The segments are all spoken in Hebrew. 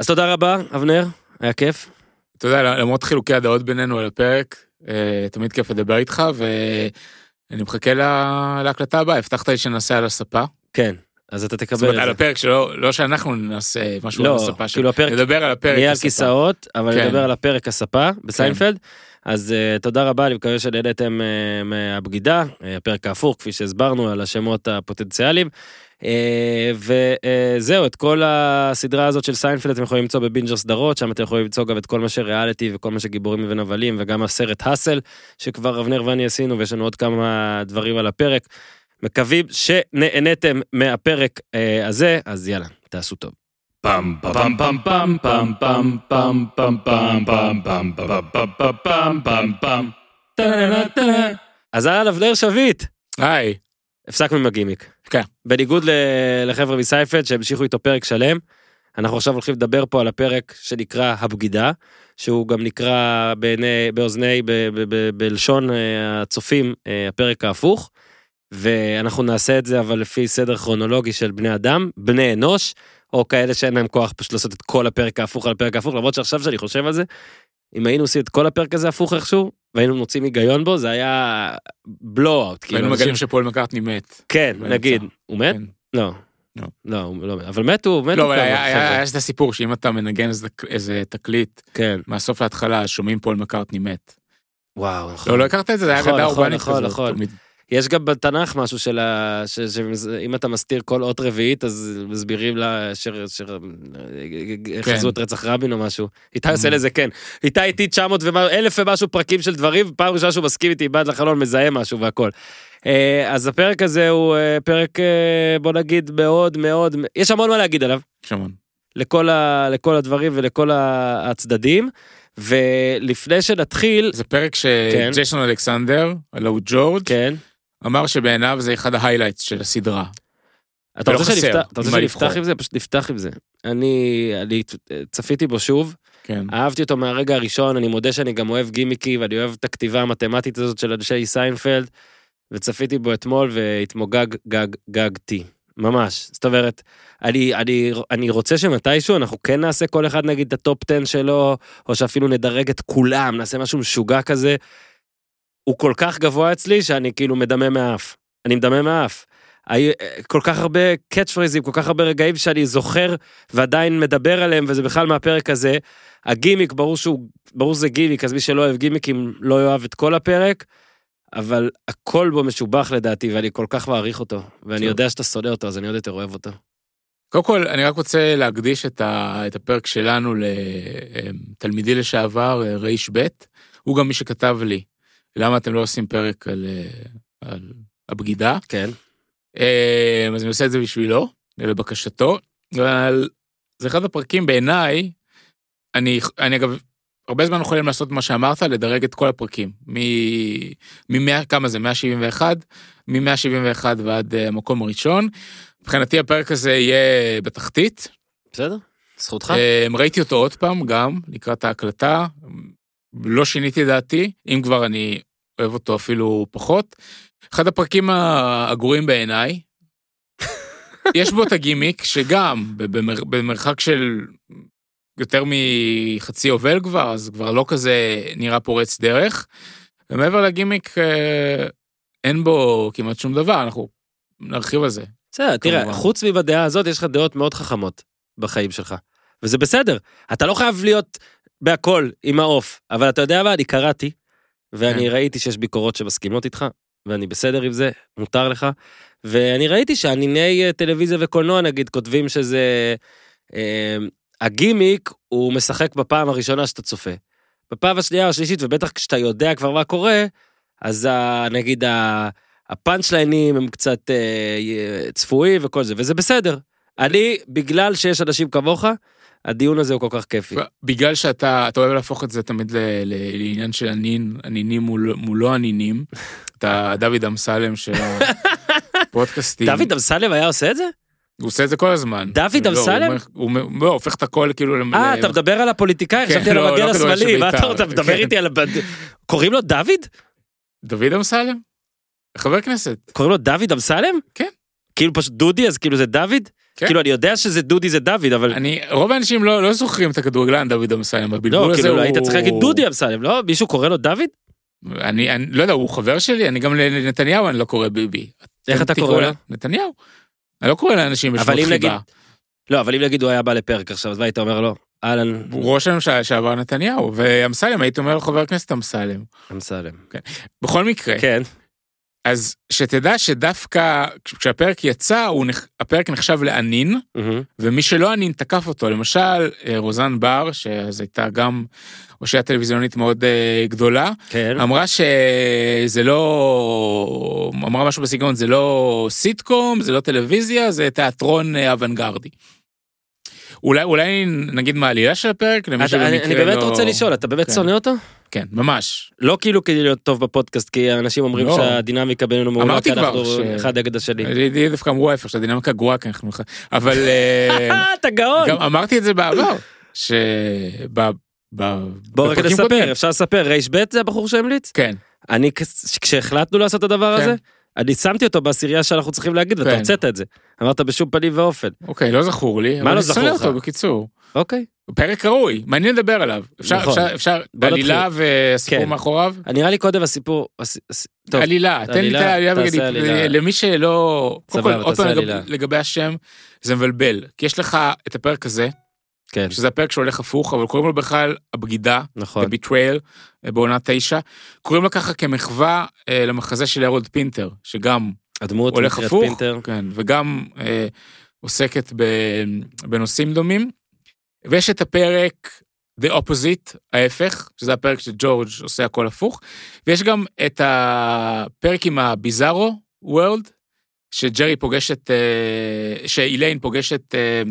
אז תודה רבה, אבנר, היה כיף. אתה יודע, למרות חילוקי הדעות בינינו על הפרק, אה, תמיד כיף לדבר איתך, ואני מחכה לה- להקלטה הבאה. הבטחת לי שנעשה על הספה. כן, אז אתה זאת תקבל אומרת, את על זה. הפרק שלא לא שאנחנו נעשה משהו על לא, הספה כאילו הפרק נדבר על הפרק. נהיה על הספה. כיסאות, אבל כן. נדבר על הפרק הספה בסיינפלד. אז uh, תודה רבה, אני מקווה שנהנתם uh, מהבגידה, uh, הפרק ההפוך, כפי שהסברנו, על השמות הפוטנציאליים. אה, וזהו, את כל הסדרה הזאת של סיינפלד אתם יכולים למצוא בבינג'ר סדרות, שם אתם יכולים למצוא גם את כל מה שריאליטי וכל מה שגיבורים ונבלים, וגם הסרט Hustle, שכבר אבנר ואני עשינו, ויש לנו עוד כמה דברים על הפרק. מקווים שנהנתם מהפרק אה, הזה, אז יאללה, תעשו טוב. אז אהלן אבנר שביט, היי, הפסקנו עם הגימיק. כן. בניגוד ל- לחבר'ה מסייפלד שהמשיכו איתו פרק שלם, אנחנו עכשיו הולכים לדבר פה על הפרק שנקרא הבגידה, שהוא גם נקרא בעיני, באוזני, ב, ב, ב, בלשון אה, הצופים, אה, הפרק ההפוך. ואנחנו נעשה את זה אבל לפי סדר כרונולוגי של בני אדם, בני אנוש, או כאלה שאין להם כוח פשוט לעשות את כל הפרק ההפוך על הפרק ההפוך, למרות שעכשיו שאני חושב על זה, אם היינו עושים את כל הפרק הזה הפוך איכשהו, והיינו מוצאים היגיון בו, זה היה בלואו-אוט. היינו מגלים שפול מקארטני מת. כן. נגיד, הוא מת? כן. לא. לא. לא, הוא לא מת. אבל מתו, מתו לא, אבל כמה היה- היה את הסיפור שאם אתה מנגן איזה- איזה תקליט כן. מהסוף להתחלה, שומעים פול מקארטני מת. וואו, נכון. לא, לא הכרת את זה? זה היה נכון, אגדה נכון, אורבנית נכון, כזאת. נכון. יש גם בתנ"ך משהו של ה... ש- שאם אתה מסתיר כל אות רביעית, אז מסבירים לה שהחזו את רצח רבין או משהו. איתי עושה Mm. לזה כן. איתי איתי 900 ומשהו, אלף ומשהו פרקים של דברים, פעם ראשונה שהוא מסכים איתי, בעד לחלון, מזהה משהו והכל. אה, אז הפרק הזה הוא אה, פרק, אה, בוא נגיד, מאוד מאוד, יש המון מה להגיד עליו. יש המון. לכל, ה, לכל הדברים ולכל הצדדים. ולפני שנתחיל, זה פרק כן. שג'ייסון אלכסנדר, הלוא הוא ג'ורג', כן, אמר שבעיניו זה אחד ההיילייטס של הסדרה. אתה רוצה שנפתח, עם זה? פשוט נפתח עם זה. אני, אני צפיתי בו שוב, כן. אהבתי אותו מהרגע הראשון, אני מודה שאני גם אוהב גימיקי ואני אוהב את הכתיבה המתמטית הזאת של אנשי סיינפלד, וצפיתי בו אתמול והתמוגגגגגתי. ממש. זאת אומרת, אני, אני, אני רוצה שמתישהו אנחנו כן נעשה כל אחד נגיד את הטופ 10 שלו, או שאפילו נדרג את כולם, נעשה משהו משוגע כזה. הוא כל כך גבוה אצלי שאני כאילו מדמם מהאף. אני מדמם מהאף. כל כך הרבה קאץ' פרייזים, כל כך הרבה רגעים שאני זוכר ועדיין מדבר עליהם, וזה בכלל מהפרק הזה. הגימיק, ברור שהוא, ברור שזה גימיק, אז מי שלא אוהב גימיקים לא יאהב את כל הפרק, אבל הכל בו משובח לדעתי, ואני כל כך מעריך אותו, ואני טוב. יודע שאתה שונא אותו, אז אני עוד יותר אוהב אותו. קודם כל, אני רק רוצה להקדיש את, ה, את הפרק שלנו לתלמידי לשעבר, אה, רייש ב', הוא גם מי שכתב לי, למה אתם לא עושים פרק על, אה, על הבגידה. כן. אה, אז אני עושה את זה בשבילו, לבקשתו, אבל זה אחד הפרקים בעיניי, אני, אני אגב, הרבה זמן יכולים לעשות מה שאמרת, לדרג את כל הפרקים, מ-100, כמה זה, 171? מ-171 ועד אה, המקום הראשון. מבחינתי הפרק הזה יהיה בתחתית. בסדר? זכותך? ראיתי אותו עוד פעם גם לקראת ההקלטה, לא שיניתי דעתי, אם כבר אני אוהב אותו אפילו פחות. אחד הפרקים הגרועים בעיניי, יש בו את הגימיק שגם במר, במרחק של יותר מחצי יובל כבר, אז כבר לא כזה נראה פורץ דרך. ומעבר לגימיק, אה, אין בו כמעט שום דבר, אנחנו נרחיב על זה. בסדר, תראה. חוץ מבדעה הזאת, יש לך דעות מאוד חכמות בחיים שלך. וזה בסדר. אתה לא חייב להיות בהכל עם העוף, אבל אתה יודע מה, אני קראתי, ואני כן. ראיתי שיש ביקורות שמסכימות איתך, ואני בסדר עם זה, מותר לך. ואני ראיתי שהניני אה, טלוויזיה וקולנוע, נגיד, כותבים שזה... אה, הגימיק, הוא משחק בפעם הראשונה שאתה צופה. בפעם השנייה או השלישית, ובטח כשאתה יודע כבר מה קורה, אז ה, נגיד ה... הפאנצ' ליינים הם קצת אה, צפויים וכל זה, וזה בסדר. אני, בגלל שיש אנשים כמוך, הדיון הזה הוא כל כך כיפי. בגלל שאתה אתה אוהב להפוך את זה תמיד ל- ל- לעניין של הנין, הנינים מול, מול לא הנינים, אתה דוד אמסלם של הפודקאסטים. דוד אמסלם היה עושה את זה? הוא עושה את זה כל הזמן. דוד לא, אמסלם? הוא, הופך את הכל כאילו... אה, אתה מדבר על הפוליטיקאי, כן, חשבתי על לא, המגן לא כדורגל השמאלי, מה אתה בית"ר, אתה מדבר כן. איתי על... קוראים לו דוד? דוד אמסלם? חבר כנסת. קוראים לו דוד אמסלם? כן. כאילו פשוט דודי, אז כאילו זה דוד? כן. כאילו, אני יודע שזה דודי זה דוד, אבל... אני, רוב האנשים לא, לא זוכרים את הכדורגלן דוד אמסלם, הבלבול לא, הזה כאילו, הוא... היית צריך להגיד דודי אמסלם, לא? מישהו קורא לו דוד? אני, אני לא יודע, הוא חבר שלי, אני גם לנתניהו אני לא קורא ביבי. איך אתה קורא לו? נתניהו. אני לא קורא לאנשים בשמות אבל אם נגיד... חיבה. לא, אבל אם נגיד הוא היה בא לפרק עכשיו, אז מה היית אומר לו? אהלן, ראש הממשלה לשעבר נתניהו, ואמסלם, הייתי אומר לו חבר הכנסת אמסלם. אמסלם. בכל מקרה, כן, אז שתדע שדווקא כשהפרק יצא, הוא נח- הפרק נחשב לענין, מהמם. ומי שלא ענין תקף אותו. למשל, אה, רוזן בר, שאז הייתה גם אושייה טלוויזיונית מאוד אה, גדולה, כן. אמרה שזה לא... אמרה משהו בסגנון, זה לא סיטקום, זה לא טלוויזיה, זה תיאטרון אה, אוונגרדי. אולי, אולי נגיד מה העלילה של הפרק, למי שבמקרה אני באמת לא... רוצה לשאול, אתה באמת כן. שונא אותו? כן, ממש. לא כאילו כדי להיות טוב בפודקאסט, כי אנשים אומרים לא. שהדינמיקה בינינו מעולה, כי אנחנו ש- אחד נגד השני. לי לי דווקא אמרו ההפך, שהדינמיקה גרועה, כי אנחנו... אבל אה, אה, אתה גאון! גם אמרתי את זה בעבר, ש... ב- ב- בוא בפרקים נספר. אפשר לספר, רייש ב' זה הבחור שהמליץ? כן, אני, כש- כשהחלטנו לעשות את הדבר כן. הזה, אני שמתי אותו בעשירייה שאנחנו צריכים להגיד, ואתה כן. הוצאת את זה. אמרת בשום פנים ואופן. אוקיי, לא זכור לי. מה לא זכור לך? בקיצור. אוקיי. פרק ראוי, מעניין לדבר עליו. אפשר, נכון. אפשר, אפשר, עלילה והסיפור כן. מאחוריו? נראה לי קודם הסיפור, הס- הס- טוב, עלילה, תן לי את עלילה, העלילה עלילה. למי שלא... כל, סבבה, פעם תעשה לגב-. לגבי השם, זה מבלבל. כי יש לך את הפרק הזה, כן, שזה הפרק שהולך הפוך, אבל קוראים לו בכלל הבגידה, נכון. The Betrayal, אה, בעונה תשע. קוראים לו ככה כמחווה אה, למחזה של הרולד פינטר, שגם הדמות הולך הפוך, פינטר. כן, וגם אה, עוסקת ב, בנושאים דומים. ויש את הפרק The Opposite, ההפך, שזה הפרק שג'ורג' עושה הכל הפוך, ויש גם את הפרק עם הביזארו וורלד, שג'רי פוגשת, אה, שאיליין פוגשת אה,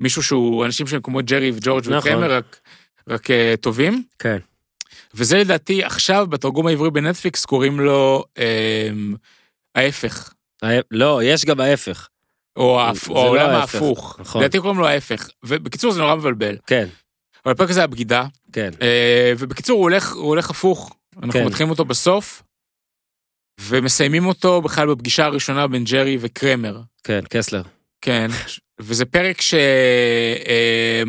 מישהו שהוא, אנשים שהם כמו ג'רי וג'ורג' נכון. וקרמר, רק, רק אה, טובים. כן. וזה לדעתי עכשיו בתרגום העברי בנטפליקס קוראים לו אה, ההפך. ההפ- לא, יש גם ההפך. או זה או העולם לא ההפוך. נכון. לדעתי קוראים לו ההפך. ובקיצור זה נורא מבלבל. כן, אבל הפרק הזה הבגידה, כן. אה, ובקיצור הוא הולך, הוא הולך הפוך. אנחנו כן. מתחילים אותו בסוף, ומסיימים אותו בכלל בפגישה הראשונה בין ג'רי וקרמר. כן, קסלר. כן, וזה פרק ש... אה,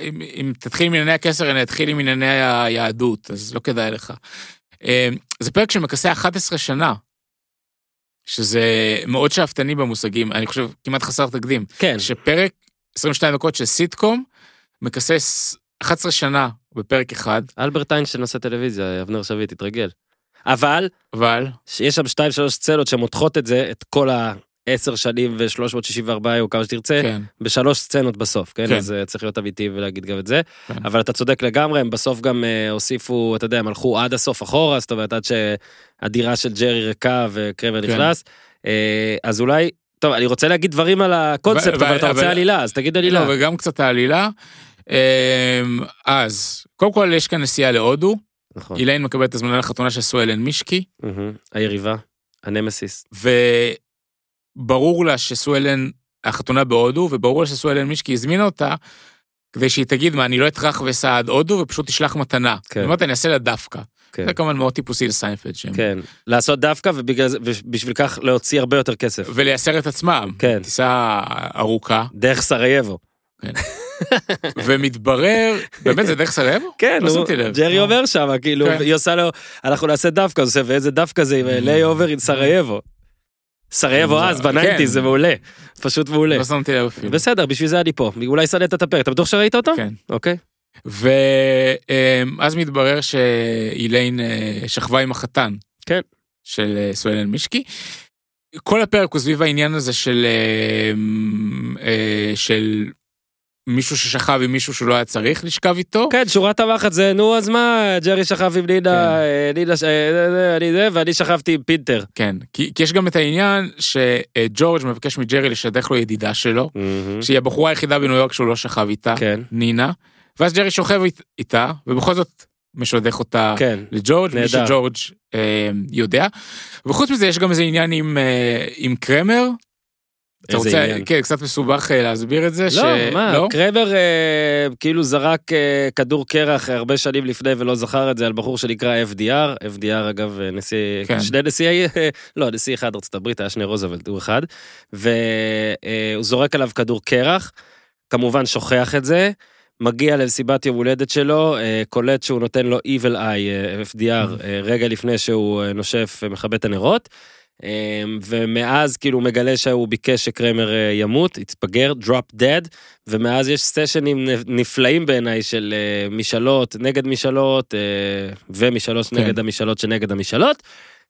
אם, אם תתחיל עם ענייני הכסר, אני אתחיל עם ענייני היהדות, אז לא כדאי לך. אה, זה פרק שמכסה 11 שנה, שזה מאוד שאפתני במושגים, אני חושב כמעט חסר תקדים. כן, שפרק 22 דקות של סיטקום מכסה 11 שנה בפרק אחד, אלברט איינשטיין עושה טלוויזיה, אבנר שביט, התרגל. אבל, אבל יש שם שתיים שלוש סצנות שמותחות את זה, את כל העשר שנים ו-364 או כמה שתרצה, כן, בשלוש סצנות בסוף, כן? כן. אז אה, צריך להיות אמיתי ולהגיד גם את זה. כן. אבל אתה צודק לגמרי, הם בסוף גם אה, הוסיפו, אתה יודע, הם הלכו עד הסוף אחורה, זאת אומרת, עד שהדירה של ג'רי ריקה וקרמר כן. נכנס. אה, אז אולי, טוב, אני רוצה להגיד דברים על הקונספט, ו- אבל אתה אבל- רוצה עלילה, אז תגיד עלילה. לא, וגם קצת העלילה. אמ, אז, קודם כל יש כאן נסיעה להודו, נכון. איליין מקבלת הזמנה לחתונה של סואלן מישקי, מהמם. היריבה, הנמסיס. וברור לה שסואלן, החתונה בהודו, וברור לה שסו אלן מישקי הזמינה אותה, כדי שהיא תגיד מה, אני לא אטרח ואסע עד הודו, ופשוט תשלח מתנה. כן. היא אומרת, אני אעשה לה דווקא. כן. זה כמובן מאוד טיפוסי לסיינפלד שם. כן, לעשות דווקא ובגלל זה- ובשביל כך להוציא הרבה יותר כסף. ולייסר את עצמם. כן. טיסה ארוכה, דרך סרייבו. ומתברר, באמת זה דרך סרייבו? כן, לא שמתי לב. ג'רי. אומר שם, כאילו, כן. היא עושה לו, אנחנו נעשה דווקא, ואיזה דווקא זה, עם layover עם סרייבו. סרייבו זה- אז, בניינטי, כן. זה מעולה. פשוט מעולה. לא שמתי לב אפילו. בסדר, בשביל זה אני פה. אולי סיננת את הפרק, אתה בטוח שראית אותו? כן. אוקיי. ואז מתברר שאיליין אה, שכבה עם החתן. כן. של אה, סו אלן מישקי. כל הפרק הוא סביב העניין הזה של, אה, אה, של מישהו ששכב עם מישהו שלא היה צריך לשכב איתו. כן, שורת המחץ זה, נו, אז מה, ג'רי שכב עם נינה, כן. אה, אה, זה, אני זה, ואני שכבתי עם פינטר. כן, כי, כי יש גם את העניין שג'ורג' מבקש מג'רי לשדך לו ידידה שלו, שהיא הבחורה היחידה בניו יורק שהוא לא שכב איתה, כן, נינה, ואז ג'רי שוכב אית- איתה, ובכל זאת משדך אותה כן. לג'ורג', נהדר. שג'ורג' אה, יודע. וחוץ מזה יש גם איזה עניין עם, אה, עם קרמר, אתה רוצה, עניין. כן, קצת מסובך אה, להסביר את זה, ש... לא, מה, קרבר אה, כאילו זרק אה, כדור קרח הרבה שנים לפני ולא זכר את זה על בחור שנקרא FDR, FDR אגב אה, נשיא, כן. שני נשיאי, אה, לא נשיא אחד ארצות הברית היה שני רוזוולט הוא אחד, והוא זורק עליו כדור קרח, כמובן שוכח את זה. מגיע למסיבת יום הולדת שלו, אה, קולט שהוא נותן לו Evil Eye, אה, FDR, אה, רגע לפני שהוא אה, נושף ומכבה את הנרות. אה, ומאז כאילו מגלה שהוא ביקש שקרמר אה, ימות, התפגר, drop dead, ומאז יש סשנים נפלאים בעיניי של אה, משאלות נגד משאלות, אה, ומשאלות כן. נגד המשאלות שנגד המשאלות.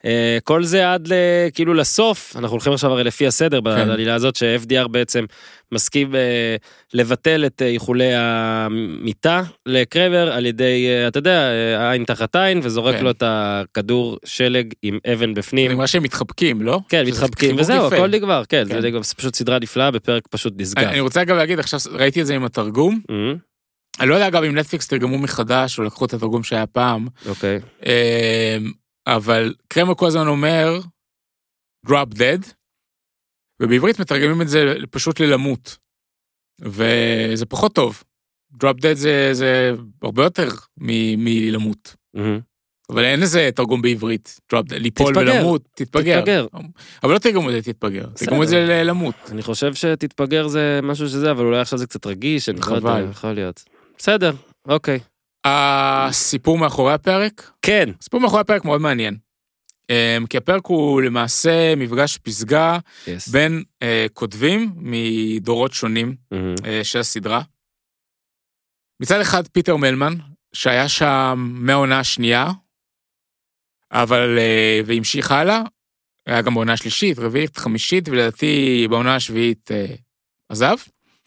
אה, כל זה עד כאילו לסוף, אנחנו הולכים עכשיו הרי לפי הסדר כן. בעלילה הזאת, ש-FDR בעצם מסכים אה, לבטל את אה, איחולי המיטה לקרבר על ידי, אתה יודע, עין תחת עין, וזורק כן. לו את הכדור שלג עם אבן בפנים. נראה שהם מתחבקים, לא? כן, מתחבקים, וזהו, יפה. הכל נגמר, כן, כן. זה פשוט סדרה נפלאה בפרק פשוט נשגב. אני אני רוצה אגב להגיד, עכשיו ראיתי את זה עם התרגום, אה, אני לא יודע אגב אם נטפליקס תרגמו מחדש או לקחו את התרגום שהיה פעם, אוקיי, אמ, אבל קרמר כל הזמן אומר drop dead, ובעברית מתרגמים את זה פשוט ללמות, וזה פחות טוב. drop dead זה, זה הרבה יותר מ- מלמות, אבל אין לזה תרגום בעברית, drop dead, ליפול תתפגר. ולמות, תתפגר. תתפגר. אבל לא תרגמו את זה תתפגר, תרגמו את זה. ללמות. אני חושב שתתפגר זה משהו שזה, אבל אולי עכשיו זה קצת רגיש, אני לא יודע. יכול להיות. בסדר, אוקיי. הסיפור מאחורי הפרק, כן, הסיפור מאחורי הפרק מאוד מעניין. אמ, כי הפרק הוא למעשה מפגש פסגה יס. בין אה, כותבים מדורות שונים אה, אה, של הסדרה. מצד אחד פיטר מלמן, שהיה שם מהעונה השנייה, אבל, אה, והמשיך הלאה, היה גם בעונה השלישית, רביעית, חמישית, ולדעתי בעונה השביעית אה, עזב.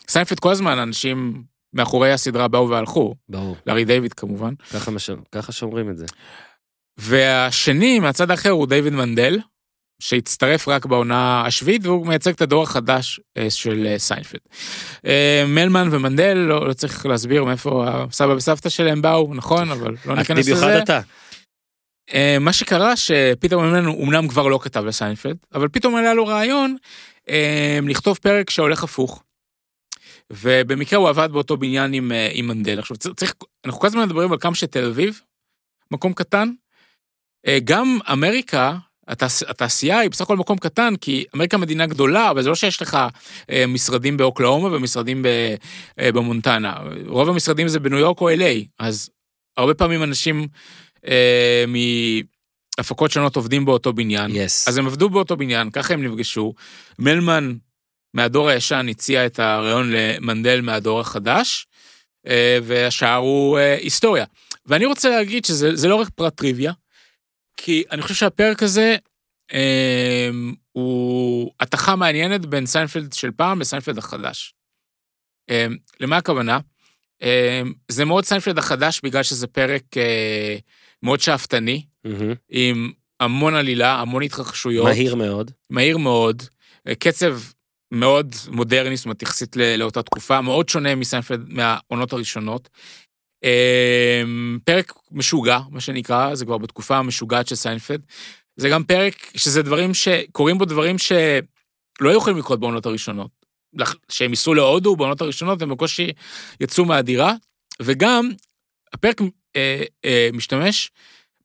סיינפלד כל הזמן, אנשים מאחורי הסדרה באו והלכו, ברור, לארי דיוויד כמובן. ככה מש- ככה שומרים את זה. והשני, מהצד האחר, הוא דיוויד מנדל, שהצטרף רק בעונה השביעית, והוא מייצג את הדור החדש אה, של אה, סיינפלד. אה, מהלמן ומנדל, לא, לא צריך להסביר מאיפה הסבא וסבתא שלהם באו, נכון? אבל לא ניכנס במיוחד לזה. אתה. אה, מה שקרה שפיטר מהלמן הוא אמנם כבר לא כתב לסיינפלד, אבל פתאום עלה לו רעיון לכתוב פרק שהולך הפוך. ובמקרה הוא עבד באותו בניין עם, אה, עם מנדל. עכשיו צריך, אנחנו כל הזמן מדברים על כמה שתל אביב, מקום קטן. אה, גם אמריקה, התעש, התעשייה היא בסך הכל מקום קטן, כי אמריקה מדינה גדולה, אבל זה לא שיש לך אה, משרדים באוקלאומה ומשרדים ב, במונטנה. רוב המשרדים זה בניו יורק או אליי, אז הרבה פעמים אנשים אה, מהפקות שונות עובדים באותו בניין. יס. אז הם עבדו באותו בניין, ככה הם נפגשו. מהלמן מהדור הישן הציע את הרעיון למנדל מהדור החדש, אה, והשאר הוא אה, היסטוריה. ואני רוצה להגיד שזה זה לא רק פרט טריוויה, כי אני חושב שהפרק הזה אה, הוא התחה מעניינת בין סיינפלד של פעם לסיינפלד החדש. אה, למה הכוונה? אה, זה מאוד סיינפלד החדש בגלל שזה פרק אה, מאוד שאפתני. עם המון עלילה, המון התרחשויות. מהיר מאוד. מהיר מאוד, קצב מאוד מודרני, זאת אומרת, יחסית לאותה תקופה, מאוד שונה מסיינפלד מהעונות הראשונות. אה, פרק משוגע, מה שנקרא, זה כבר בתקופה המשוגעת של סיינפלד. זה גם פרק שזה דברים שקורים בו דברים שלא יכולים לקרות בעונות הראשונות. שהם ייסעו להודו בעונות הראשונות, הם בקושי יצאו מהדירה, וגם הפרק אה, אה, משתמש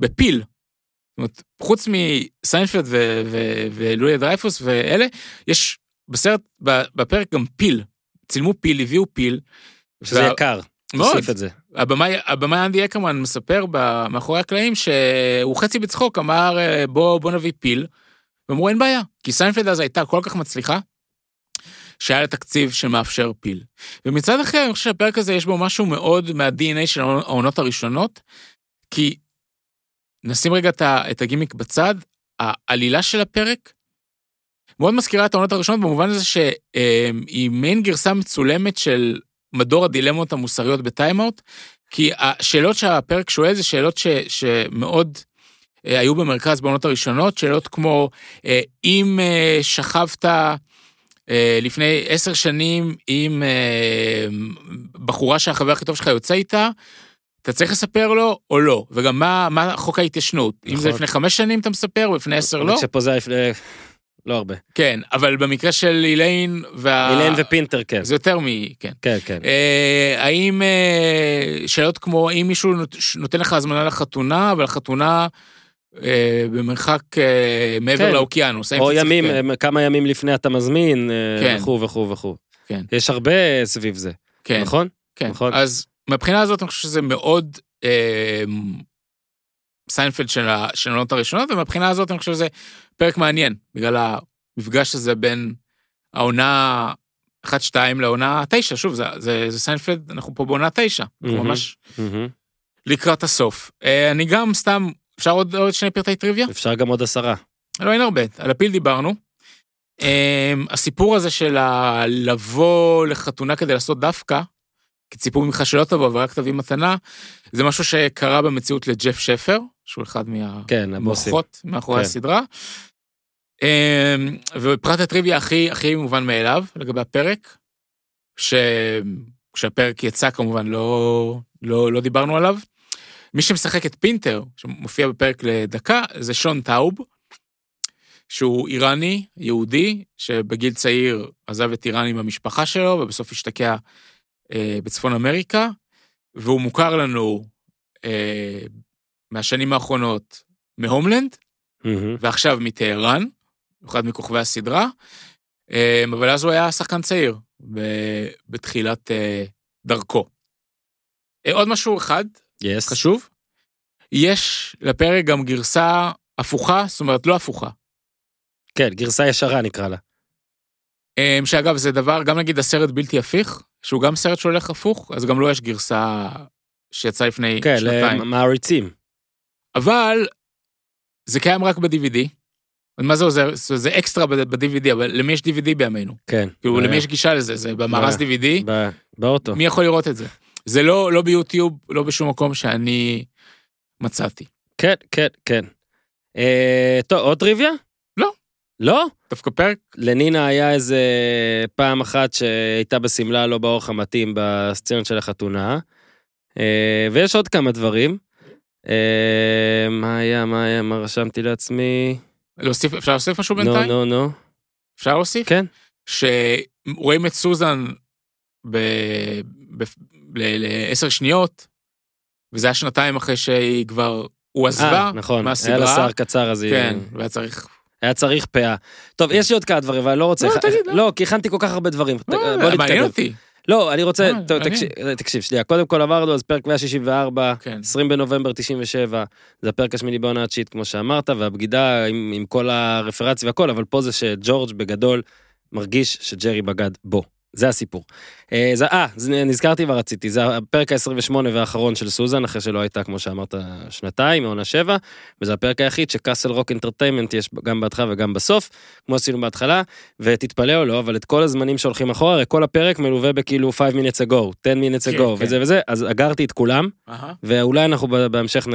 בפיל. זאת אומרת, חוץ מסיינפלד ולואי דרייפוס ואלה, יש בסרט, בפרק גם פיל. צילמו פיל, הביאו פיל. שזה וה- יקר. תוסיף את זה. הבמאי, הבמאי אנדי אקרמן מספר מאחורי הקלעים שהוא חצי בצחוק אמר אה, בוא, בוא נביא פיל. ואמרו אין בעיה, כי סיינפלד אז הייתה כל כך מצליחה, שהיה לה תקציב שמאפשר פיל. ומצד אחר, אני חושב שהפרק הזה יש בו משהו מאוד מה-DNA של העונות הראשונות, כי נשים רגע את הגימיק בצד, העלילה של הפרק מאוד מזכירה את העונות הראשונות במובן הזה שהיא מעין גרסה מצולמת של מדור הדילמות המוסריות בטיימאוט, כי השאלות שהפרק שואל זה שאלות ש, שמאוד אה, היו במרכז בעונות הראשונות, שאלות כמו אה, אם אה, שכבת לפני עשר שנים עם בחורה שהחבר הכי טוב שלך יוצא איתה, אתה צריך לספר לו או לא, וגם מה, מה חוק ההתיישנות, אם זה נכון. לפני חמש שנים אתה מספר ולפני עשר לא, זה היה לפני... לא הרבה. כן, אבל במקרה של איליין וה... אילן ופינטר, כן. זה יותר מ... כן. כן, כן. אה, האם אה, שאלות כמו האם מישהו נות- נותן לך הזמנה לחתונה, אבל החתונה אה, במרחק אה, מעבר כן. לאוקיינוס. או ימים, כן, אה, כמה ימים לפני אתה מזמין, כן. וכו' וכו' וכו'. כן. יש הרבה סביב זה, כן, נכון? כן. נכון. אז מהבחינה הזאת אני חושב שזה מאוד אה, סיינפלד של העונות הראשונות, ומהבחינה הזאת אני חושב שזה פרק מעניין, בגלל המפגש הזה בין העונה 1-2 לעונה 9, שוב, זה, זה, זה סיינפלד, אנחנו פה בעונה 9, אנחנו מהמם. ממש מהמם. לקראת הסוף. אה, אני גם סתם, אפשר עוד, עוד שני פרטי טריוויה? אפשר גם עוד עשרה. לא, אין הרבה, על הפיל דיברנו. Um, הסיפור הזה של לבוא לחתונה כדי לעשות דווקא, כי ציפו ממך שלא תבוא ורק תביא מתנה, זה משהו שקרה במציאות לג'ף שפר, שהוא אחד כן. מהמוחות מאחורי כן. הסדרה. Um, ופרט הטריוויה הכי הכי מובן מאליו לגבי הפרק, שכשהפרק יצא כמובן לא, לא, לא דיברנו עליו. מי שמשחק את פינטר, שמופיע בפרק לדקה, זה שון טאוב, שהוא איראני, יהודי, שבגיל צעיר עזב את איראן עם המשפחה שלו, ובסוף השתקע אה, בצפון אמריקה, והוא מוכר לנו אה, מהשנים האחרונות מהומלנד. ועכשיו מטהרן, אחד מכוכבי הסדרה, אה, אבל אז הוא היה שחקן צעיר בתחילת אה, דרכו. אה, עוד משהו אחד יס. חשוב, יש לפרק גם גרסה הפוכה, זאת אומרת לא הפוכה. כן, גרסה ישרה נקרא לה. אמ, שאגב זה דבר, גם נגיד הסרט בלתי הפיך, שהוא גם סרט שהולך הפוך, אז גם לו יש גרסה שיצאה לפני כן, שנתיים. למעריצים. אבל זה קיים רק ב-DVD. מה זה עוזר? זה אקסטרה ב-DVD, אבל למי יש DVD בימינו? כן. כאילו, ב- למי יש גישה לזה? זה במארז DVD? באוטו. מי יכול לראות את זה? זה לא לא ביוטיוב, לא בשום מקום שאני מצאתי. כן, כן, כן. אה, טוב, עוד טריוויה? לא. לא? דווקא פרק, לנינה היה איזה פעם אחת שהייתה בשמלה לא באורך המתאים בסצנות של החתונה. אה, ויש עוד כמה דברים. אה, מה היה, מה היה, מה רשמתי לעצמי? להוסיף, אפשר להוסיף משהו נו, בינתיים? נו, נו. אפשר להוסיף? כן. שרואים את סוזן לעשר שניות, וזה היה שנתיים אחרי שהיא כבר, הוא עזבה אה, נכון, מהסדרה. היה לה שיער קצר אז היא... כן, והיה צריך... היה צריך פאה. טוב, יש לי עוד כמה דברים, אבל אני לא רוצה... לא, תגיד, לא. לא, כי הכנתי כל כך הרבה דברים. לא, בוא מעניין נתקדם. אותי. לא, אני רוצה... אה, טוב. תקשיב, תקשיב, שנייה. קודם כל עברנו אז פרק 164, כן. 20 בנובמבר 97, זה הפרק השמיני בעונה התשיעית, כמו שאמרת, והבגידה עם, עם כל הרפרציה והכל, אבל פה זה שג'ורג' בגדול מרגיש שג'רי בגד בו. זה הסיפור. אה, זה, אה, נזכרתי ורציתי, זה הפרק ה-28 והאחרון של סוזן, אחרי שלא הייתה, כמו שאמרת, שנתיים, מעונה שבע, וזה הפרק היחיד ש Castle Rock Entertainment יש גם בהתחלה וגם בסוף, כמו עשינו בהתחלה, ותתפלא או לא, אבל את כל הזמנים שהולכים אחורה, הרי כל הפרק מלווה בכאילו 5 minutes ago, 10 minutes כן, ago, כן. וזה וזה, אז אגרתי את כולם, אהה. ואולי אנחנו בהמשך נ...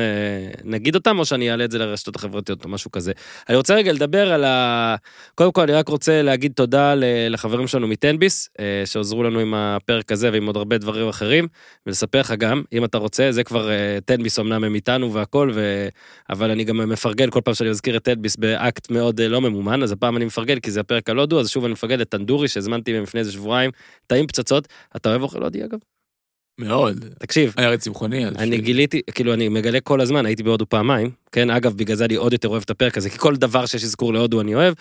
נגיד אותם, או שאני אעלה את זה לרשתות החברתיות או משהו כזה. אני רוצה רגע לדבר על ה... קודם כל, אני רק רוצה להגיד תודה לחברים שלנו מטנביס, אה, שעזרו לנו עם הפרק הזה ועם עוד הרבה דברים אחרים, ולספר לך גם, אם אתה רוצה, זה כבר אה, טנביס אמנם הם איתנו והכל, ו... אבל אני גם מפרגן כל פעם שאני מזכיר את טנביס באקט מאוד אה, לא ממומן, אז הפעם אני מפרגן כי זה הפרק על הודו, אז שוב אני מפרגן לטנדורי שהזמנתי מהם לפני איזה שבועיים, טעים פצצות. אתה אוהב אוכל הודי אגב? מאוד. תקשיב. היה צמחוני. אני. גיליתי, כאילו אני מגלה כל הזמן, הייתי בהודו פעמיים, כן, אגב, בגלל זה אני עוד יותר אוהב את הפרק הזה, כי כל דבר שיש אזכור להודו אני אוהב,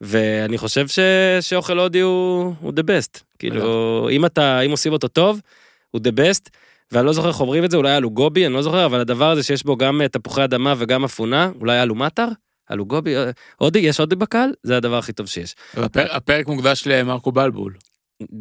ואני חושב ש... שאוכל הודי הוא, הוא the best. כאילו, אם אתה, אם עושים אותו טוב, הוא the best, ואני לא זוכר איך אומרים את זה, אולי אלו גובי, אני לא זוכר, אבל הדבר הזה שיש בו גם אה, תפוחי אדמה וגם אפונה, אולי אלו מטר? אלו גובי, אה, הודי, יש הודי בקהל? זה הדבר הכי טוב שיש. הפרק- הפרק מוקדש למרקו בלבו.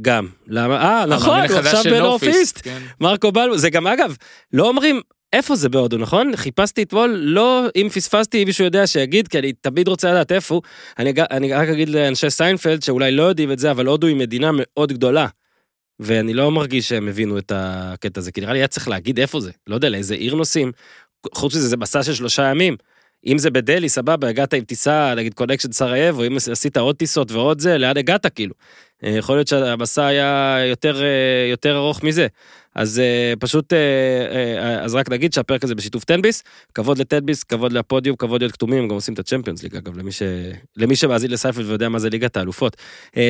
גם, למה? אה, נכון, הוא עכשיו בנורפיסט. כן. מרקו בלבו, זה גם אגב, לא אומרים איפה זה בהודו, נכון? חיפשתי אתמול, לא, אם פספסתי, מישהו יודע שיגיד, כי אני תמיד רוצה לדעת איפה הוא. אני, אני רק אגיד לאנשי סיינפלד, שאולי לא יודעים את זה, אבל הודו היא מדינה מאוד גדולה. ואני לא מרגיש שהם הבינו את הקטע הזה, כי נראה לי היה צריך להגיד איפה זה. לא יודע, לאיזה עיר נוסעים. חוץ מזה, זה מסע של שלושה ימים. אם זה בדלי, סבבה, הגעת עם טיסה, נגיד קונקשן סרייבו, אם עשית עוד טיסות ועוד זה, לאן הגעת כאילו? אה, יכול להיות שהמסע היה יותר, אה, יותר ארוך מזה. אז אה, פשוט, אה, אה, אז רק נגיד שהפרק הזה בשיתוף תן ביס, כבוד לתן ביס, כבוד לפודיום, כבוד להיות כתומים, גם עושים את הצ'מפיונס ליג, אגב, למי, ש... למי שמאזין לסיינפלד ויודע מה זה ליגת האלופות.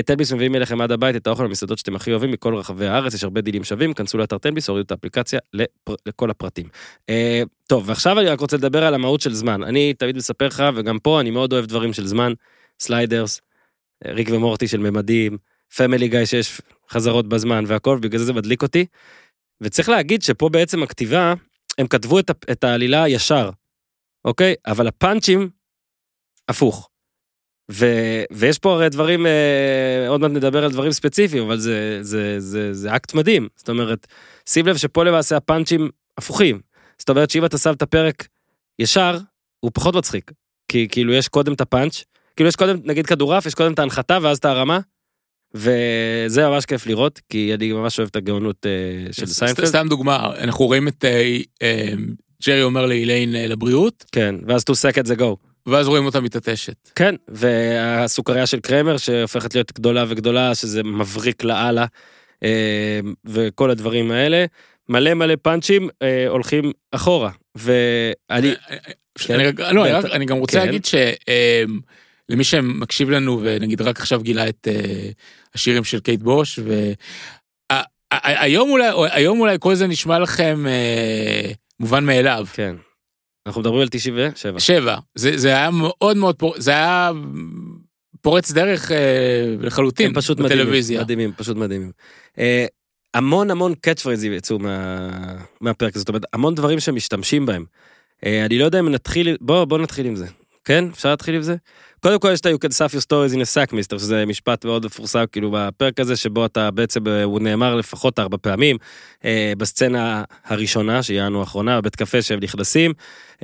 תן ביס מביאים אליכם עד הבית את האוכל במסעדות שאתם הכי אוהבים מכל רחבי הארץ, יש הרבה דילים שווים, כנסו לאתר תן ביס, הורידו את האפליקציה לפר... לכל הפרטים. טוב, ועכשיו אני רק רוצה לדבר על המהות של זמן. אני תמיד מספר לך, וגם פה אני מאוד אוהב דברים של זמן, סליידרס, ריק ומורטי של ממדים, פמילי גיא שיש חזרות בזמן והכל, בגלל זה זה מדליק אותי. וצריך להגיד שפה בעצם הכתיבה, הם כתבו את, את העלילה ישר, אוקיי? אבל הפאנצ'ים, הפוך. ו, ויש פה הרי דברים, אה, עוד מעט נדבר על דברים ספציפיים, אבל זה, זה, זה, זה אקט מדהים. זאת אומרת, שים לב שפה למעשה הפאנצ'ים הפוכים. זאת אומרת שאם אתה שם את הפרק ישר, הוא פחות מצחיק. כי כאילו יש קודם את הפאנץ', כאילו יש קודם, נגיד כדורעף, יש קודם את ההנחתה ואז את הרמה, וזה ממש כיף לראות, כי אני ממש אוהב את הגאונות אה, של סיינפלד. סתם דוגמה, אנחנו רואים את אה, אה, ג'רי אומר לאיליין לבריאות, כן, ואז two seconds ago. ואז רואים אותה מתעטשת. כן, והסוכריה של קרמר שהופכת להיות גדולה וגדולה, שזה מבריק לאללה, וכל הדברים האלה. מלא מלא פאנצ'ים אה, הולכים אחורה, ואני, כן. אני, לא, אני. אני גם רוצה כן. להגיד שלמי שמקשיב לנו ונגיד רק עכשיו גילה את אה, השירים של קייט בוש והיום אולי היום אולי כל זה נשמע לכם אה, מובן מאליו. כן. אנחנו מדברים על 97. שבע זה זה היה מאוד מאוד פור- זה היה פורץ דרך אה, לחלוטין הם פשוט מדהימים, בטלוויזיה. מדהימים, פשוט מדהימים. אה, המון המון קאץ' פרייזים יצאו מה, מהפרק הזה, זאת אומרת, המון דברים שמשתמשים בהם. אה, אני לא יודע אם נתחיל, בוא, בוא נתחיל עם זה. כן? אפשר להתחיל עם זה? קודם כל יש את ה- You can stuff your stories in a sack mister, שזה משפט מאוד מפורסם כאילו בפרק הזה, שבו אתה בעצם, אה, הוא נאמר לפחות ארבע פעמים, אה, בסצנה הראשונה, שיענו האחרונה, בבית קפה שהם נכנסים,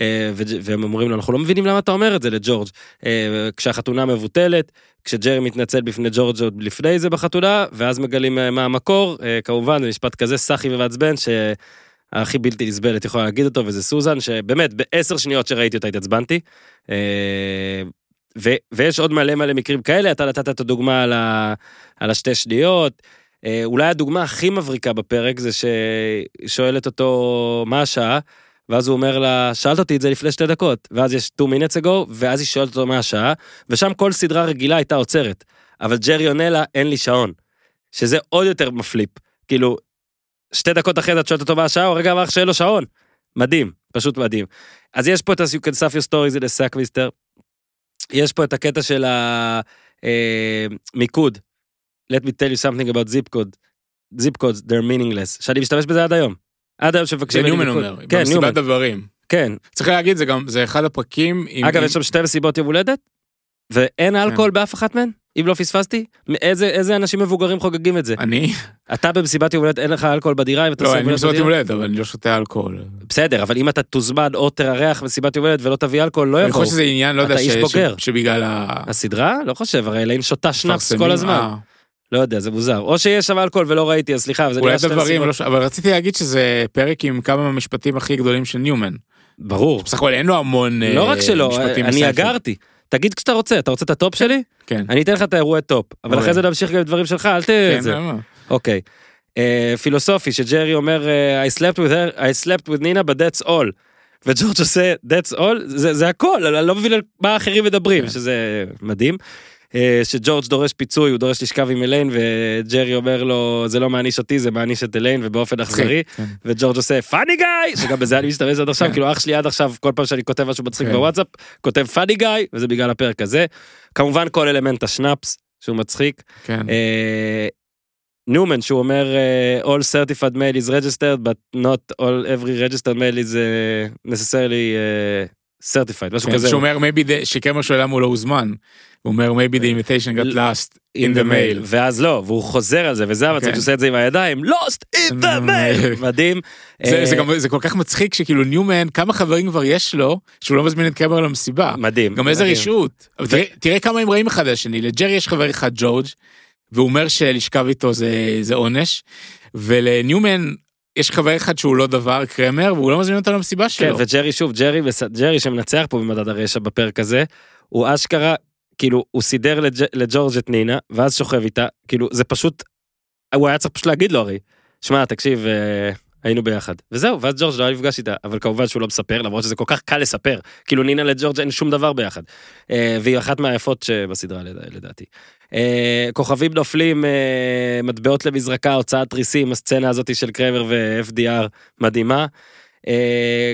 אה, והם אומרים לו, אנחנו לא מבינים למה אתה אומר את זה לג'ורג', אה, כשהחתונה מבוטלת, כשג'רי מתנצל בפני ג'ורג' עוד לפני זה בחתונה, ואז מגלים אה, מה המקור, אה, כמובן, זה משפט כזה סאחי ומעצבן, שהכי בלתי נסבל את יכולה להגיד אותו, וזה סוזן, שבאמת, בעשר שניות שראיתי אותה התעצבנתי. ו- ויש עוד מלא מלא מקרים כאלה, אתה נתת את הדוגמה על, ה- על השתי שניות. אה, אולי הדוגמה הכי מבריקה בפרק זה ששואלת אותו מה השעה, ואז הוא אומר לה, שאלת אותי את זה לפני שתי דקות, ואז יש 2 minutes ago, ואז היא שואלת אותו מה השעה, ושם כל סדרה רגילה הייתה עוצרת. אבל ג'רי עונה לה, אין לי שעון. שזה עוד יותר מפליפ. כאילו, שתי דקות אחרי זה את שואלת אותו מה השעה, הוא רגע אמר שאין לו שעון. מדהים, פשוט מדהים. אז יש פה את ה-You can stuff your stories in a sack mister. יש פה את הקטע של המיקוד. Let me tell you something about zip code. zip codes, they're meaningless. שאני משתמש בזה עד היום. עד היום זה שמבקשים ממני ניומן. אומר, כן. במסיבת דברים. כן. צריך להגיד זה גם זה אחד הפרקים אגב, עם- יש שם שתי מסיבות יום הולדת, ואין אלכוהול באף אחת מהן, אם לא פספסתי. איזה איזה אנשים מבוגרים חוגגים את זה? אני אתה במסיבת יום הולדת אין לך אלכוהול בדירה, אם אתה לא אני יום מסיבת יום? הולדת אבל אני לא שותה אלכוהול. בסדר, אבל אם אתה תוזמן או תארח מסיבת יום הולדת ולא תביא אלכוהול, לא אני יבואו. חושב שזה עניין לא יודע איש ש-. ש- שבגלל ה... הסדרה? לא חושב, הרי אלין שותה שנאפס כל הזמן. אה, לא יודע, זה מוזר. או שיש שם אלכוהול ולא ראיתי, אז סליחה, אבל זה אולי דברים. לא אבל רציתי להגיד שזה פרק עם כמה מהמשפטים הכי גדולים של ניומן. ברור. בסך הכל אין לו המון לא אה, רק שלא, אני. אגרתי. תגיד כשאתה רוצה, אתה רוצה את הטופ שלי? כן. אני אתן לך את האירועי טופ. אבל אוקיי. אחרי זה נמשיך גם עם דברים שלך, אל ת... כן, זה. למה? אוקיי. אה, פילוסופי שג'רי אומר אה, I slept with her, I slept with Nina but that's all. וג'ורג' עושה that's all, זה, זה הכל, אני לא מבין על מה האחרים מדברים, כן. שזה מדהים. אה, שג'ורג' דורש פיצוי, הוא דורש לשכב עם אליין, וג'רי אומר לו, זה לא מעניש אותי, זה מעניש את אליין, ובאופן אכזרי. כן. וג'ורג' עושה פאני גיא, שגם בזה אני משתמש עד עכשיו, כן. כאילו אח שלי עד עכשיו, כל פעם שאני כותב משהו מצחיק כן. בוואטסאפ, כותב פאני גיא, וזה בגלל הפרק הזה. כמובן כל אלמנט השנאפס, שהוא מצחיק. אה, ניומן שהוא אומר אה, all certified mail is registered but not all every registered mail is necessarily certified משהו כן, כזה. שהוא אומר maybe the- שקרמר שואל למה הוא לא הוזמן. הוא אומר maybe the invitation got lost in the mail. ואז לא והוא חוזר על זה וזה המצחיק כן. שהוא עושה את זה עם הידיים lost in the mail מדהים. זה, אה, גם זה כל כך מצחיק שכאילו ניומן כמה חברים כבר יש לו שהוא לא מזמין את קרמר למסיבה. מדהים. גם איזה. רשעות. אבל תראה, כמה הם רעים אחד על השני לג'רי יש חבר אחד ג'ורג' והוא אומר שלשכב איתו זה עונש ולניומן יש חבר אחד שהוא לא דבר קרמר והוא לא מזמין אותו למסיבה כן, שלו. וג'רי שוב ג'רי ג'רי שמנצח פה במדד הרשע בפרק הזה הוא אשכרה כאילו הוא סידר לג'- לג'ורג' את נינה ואז שוכב איתה כאילו זה פשוט הוא היה צריך פשוט להגיד לו הרי שמע, תקשיב, אה, היינו ביחד. וזהו, ואז ג'ורג' לא נפגש איתה, אבל כמובן שהוא לא מספר, למרות שזה כל כך קל לספר. כאילו נינה לג'ורג' אין שום דבר ביחד. אה, והיא אחת מהיפות שבסדרה לדע- לדעתי. אה, כוכבים נופלים, אה, מטבעות למזרקה, הוצאת תריסים, הסצנה הזאת של קרמר ו-FDR מדהימה. אה,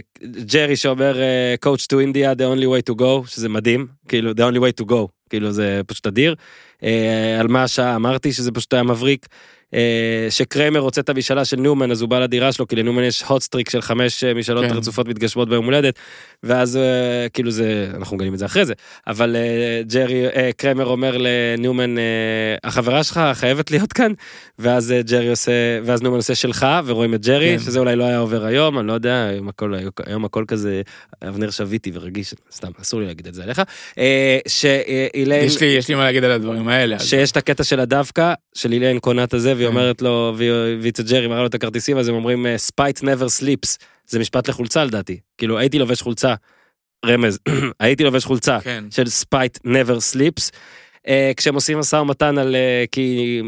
ג'רי שאומר אה, coach to India the only way to go שזה מדהים כאילו the only way to go כאילו זה פשוט אדיר. אה, על מה השעה אמרתי שזה פשוט היה מבריק. אה, שקרמר רוצה את המשאלה של ניומן אז הוא בא לדירה שלו כי לניומן יש streak של חמש אה, משאלות כן. רצופות מתגשמות ביום הולדת. ואז אה, כאילו זה אנחנו מגלים את זה אחרי זה אבל ג'רי קרמר אומר לניומן החברה שלך חייבת להיות כאן ואז ג'רי עושה ואז ניומן עושה שלך ורואים את ג'רי כן. שזה אולי לא היה עובר היום אני לא יודע היום הכל היום הכל כזה אבנר שביטי ורגיש סתם אסור לי להגיד את זה עליך שאיליין יש לי, יש לי מה להגיד על הדברים האלה. שיש את הקטע של הדווקא של איליין קונה את הזה והיא כן. אומרת לו והיא אצל ג'רי מראה לו את הכרטיסים אז הם אומרים spite never sleeps זה משפט לחולצה לדעתי כאילו הייתי לובש חולצה רמז הייתי לובש חולצה כן. של spite never sleeps אה, כשהם עושים משא ומתן על אה, כי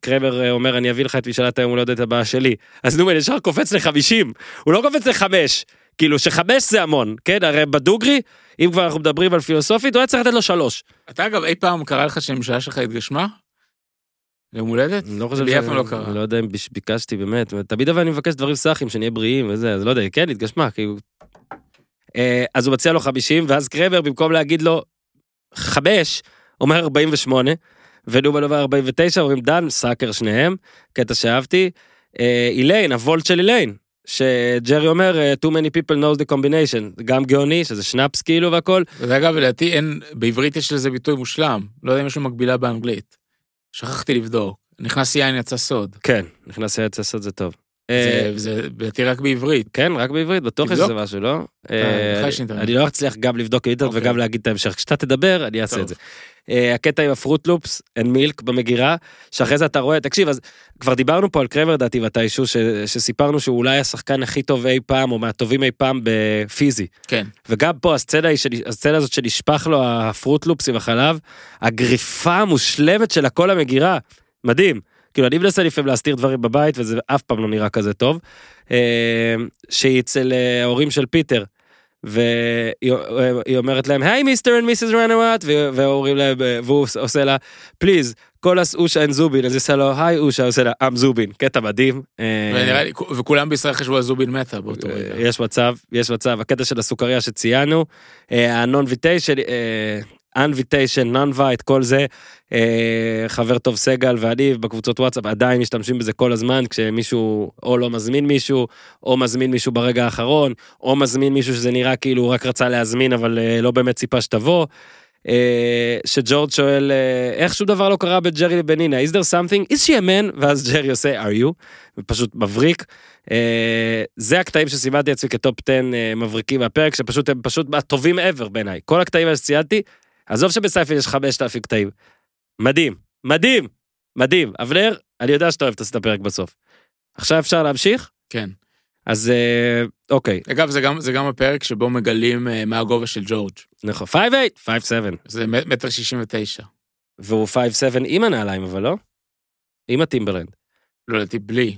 קרמר אה, אומר אני אביא לך את משאלת היום הולדת הבאה שלי אז ניומן ישר קופץ לחמישים הוא לא קופץ לחמש כאילו שחמש זה המון כן הרי בדוגרי אם כבר אנחנו מדברים על פילוסופית הוא היה צריך לתת לו שלוש. אתה אגב, אי פעם קרה לך שהמשאלה שלך התגשמה? ליום הולדת? אני לא חושב לי אף ש- פעם לא קרה. אני לא יודע אם ביקשתי באמת, תמיד אבל אני מבקש דברים סאחים, שנהיה בריאים וזה, אז לא יודע, כן, התגשמה, כאילו. אה, אז הוא מציע לו 50, ואז קרבר במקום להגיד לו 5, אומר 48, ונומן אומר 49, אומרים דן, סאקר שניהם, קטע שאהבתי. אה, איליין, הוולט של איליין, שג'רי אומר, אה, too many people knows the combination, גם גאוני, שזה שנאפס כאילו והכל, וזה אגב, לדעתי אין, בעברית יש לזה ביטוי מושלם. לא יודע אם יש לו מקבילה באנגלית. שכחתי לבדוק. נכנס יין יצא סוד. כן, נכנס ליד לעשות זה טוב. זה, אה, זה לדעתי רק בעברית. כן, רק בעברית, בטוח יש. איזה משהו, לא? אה, אינטרנט. אני לא אצליח גם לבדוק אינטרנט אוקיי. וגם להגיד את ההמשך. כשאתה תדבר, אני אעשה. את זה. אה, הקטע עם הפרוט לופס and מילק במגירה, שאחרי זה אתה רואה, תקשיב, אז כבר דיברנו פה על קרמר לדעתי מתישהו, ש- שסיפרנו שהוא אולי השחקן הכי טוב אי פעם, או מהטובים אי פעם בפיזי. כן. וגם פה הסצנה, הסצנה הזאת שנשפך לו הפרוט לופס עם החלב, הגריפה המושלמת של הכל המגירה, מדהים. כאילו אני מנסה לפעמים להסתיר דברים בבית וזה אף פעם לא נראה כזה טוב. אה, שהיא אצל אה, ההורים של פיטר. והיא היא אומרת להם hi Mr. and Mrs. Ranawat והורים להם אה, והוא עושה לה please call us Usha and Zubin אז היא עושה לו hi Usha עושה לה עם זובין קטע מדהים. אה, לי, וכולם בישראל חשבו על זובין מתה באותו רגע. יש מצב, יש מצב, הקטע של הסוכריה שציינו, ה unvitation, אנביטיישן, נון וייט, כל זה, אה, חבר טוב סגל ואני בקבוצות וואטסאפ עדיין משתמשים בזה כל הזמן כשמישהו או לא מזמין מישהו, או מזמין מישהו ברגע האחרון, או מזמין מישהו שזה נראה כאילו הוא רק רצה להזמין אבל אה, לא באמת ציפה שתבוא. אה, שג'ורג' שואל אה, איך שום דבר לא קרה בין ג'רי לבנינה is there something is she a man ואז ג'רי עושה are you ופשוט מבריק. אה, זה הקטעים שסימנתי לעצמי כטופ 10 אה, מבריקים מהפרק שפשוט הם פשוט הטובים ever בעיניי כל הקטעים שציינתי עזוב שבסיינפלד יש 5,000 קטעים. מדהים מדהים מדהים אבנר אני יודע שאתה אוהב את הפרק בסוף. עכשיו אפשר להמשיך כן. אז אה, אוקיי אגב, זה גם, זה גם הפרק שבו מגלים אה, מה הגובה של ג'ורג'. נכון 5-8 5-7 זה מטר שישים ותשע. והוא 5-7 עם הנעליים אבל לא? עם הטימברלנד. לא לדעתי בלי.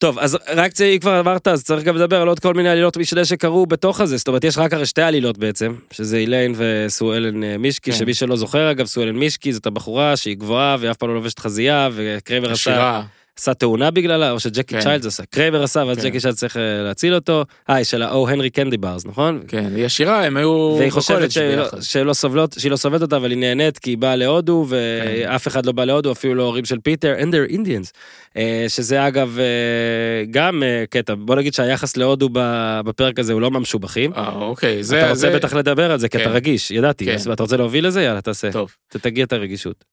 טוב אז רק אם כבר אמרת אז צריך גם לדבר על עוד כל מיני עלילות משנה שקרו בתוך הזה זאת אומרת יש רק הרי שתי עלילות בעצם שזה איליין וסואלן אה, מישקי כן. שמי שלא זוכר אגב סואלן מישקי זאת הבחורה שהיא גבוהה והיא אף פעם לא לובשת חזייה וקרמר עשה השירה. עשה תאונה בגללה או שג'קי כן. צ'יילדס עשה קרמר עשה ואז כן. ג'קי צ'יילדס צריך אה, להציל אותו אה היא של ה Oh Henry candy bars נכון? כן, היא העשירה, הם היו והיא חושבת שלא-. שלא סובלות, שהיא לא סובלת אותה, אבל היא נהנית כי היא באה להודו, ואף אחד לא בא להודו, אפילו לא ההורים של פיטר, and they're Indians. אה, שזה אגב אה, גם קטע, בוא נגיד שהיחס להודו בפרק הזה הוא לא מהמשובחים. אה, אוקיי, זה... אתה רוצה זה- בטח לדבר על זה, כי אתה כן. רגיש, ידעתי. כן. אז אתה רוצה להוביל לזה? יאללה, תעשה. טוב. תגיע את הרגישות.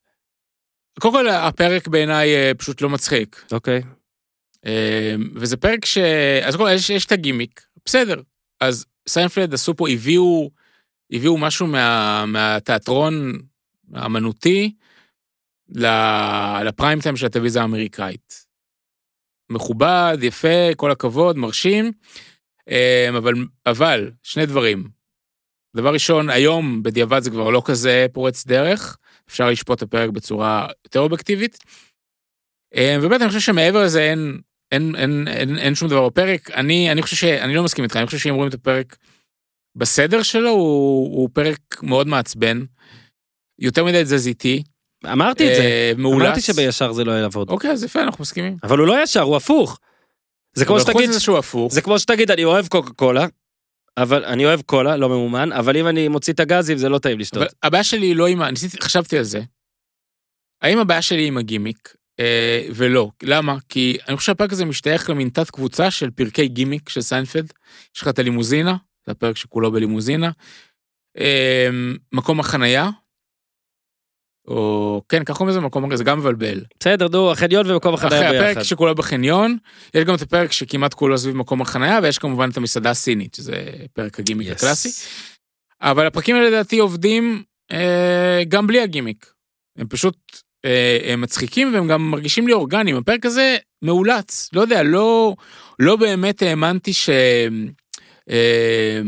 קודם כל, הפרק בעיניי אה, פשוט לא מצחיק. אוקיי. אה, וזה פרק ש... אז קודם כל, יש, יש את הגימיק, בסדר. אז סיינפלד עשו פה, הביאו, הביאו משהו מה, מהתיאטרון האמנותי לפריים טיים של הטלוויזיה האמריקאית. מכובד, יפה, כל הכבוד, מרשים, אה, אבל, אבל, שני דברים. דבר ראשון, היום בדיעבד זה כבר לא כזה פורץ דרך, אפשר לשפוט את הפרק בצורה יותר אובייקטיבית. אה, ובאמת אני חושב שמעבר לזה אין, אין, אין, אין, אין שום דבר בפרק. אני, אני חושב ש... אני לא מסכים איתך, אני חושב שאם רואים את הפרק בסדר שלו, הוא, הוא פרק מאוד מעצבן. יותר מדי תזזיתי. אמרתי את זה. אה, מאולץ. אמרתי שבישר זה לא יעבוד. אוקיי, אז יפה, אנחנו מסכימים. אבל הוא לא ישר, הוא הפוך. זה כמו שתגיד, מזה שהוא הפוך. זה כמו שתגיד, אני אוהב קוקה קולה, אבל אני אוהב קולה, לא ממומן, אבל אם אני מוציא את הגזים זה לא טעים לשתות. אבל הבעיה שלי היא לא עם ה... ניסיתי, חשבתי על זה. האם הבעיה שלי עם הגימיק? אה, ולא. למה? כי אני חושב שהפרק הזה משתייך למין תת קבוצה של פרקי גימיק של סיינפלד. יש לך את הלימוזינה, זה הפרק שכולו בלימוזינה. אה, מקום החנייה. או כן, ככה קוראים לזה מקום, זה גם מבלבל. בסדר, נו, החניון ומקום אחרי החניה ביחד. הפרק שכולו בחניון, יש גם את הפרק שכמעט כולו סביב מקום החנייה, ויש כמובן את המסעדה הסינית, שזה פרק הגימיק Yes. הקלאסי. אבל הפרקים האלה לדעתי עובדים אה, גם בלי הגימיק. הם פשוט אה, הם מצחיקים והם גם מרגישים לי אורגניים. הפרק הזה מאולץ, לא יודע, לא, לא באמת האמנתי ש... אה,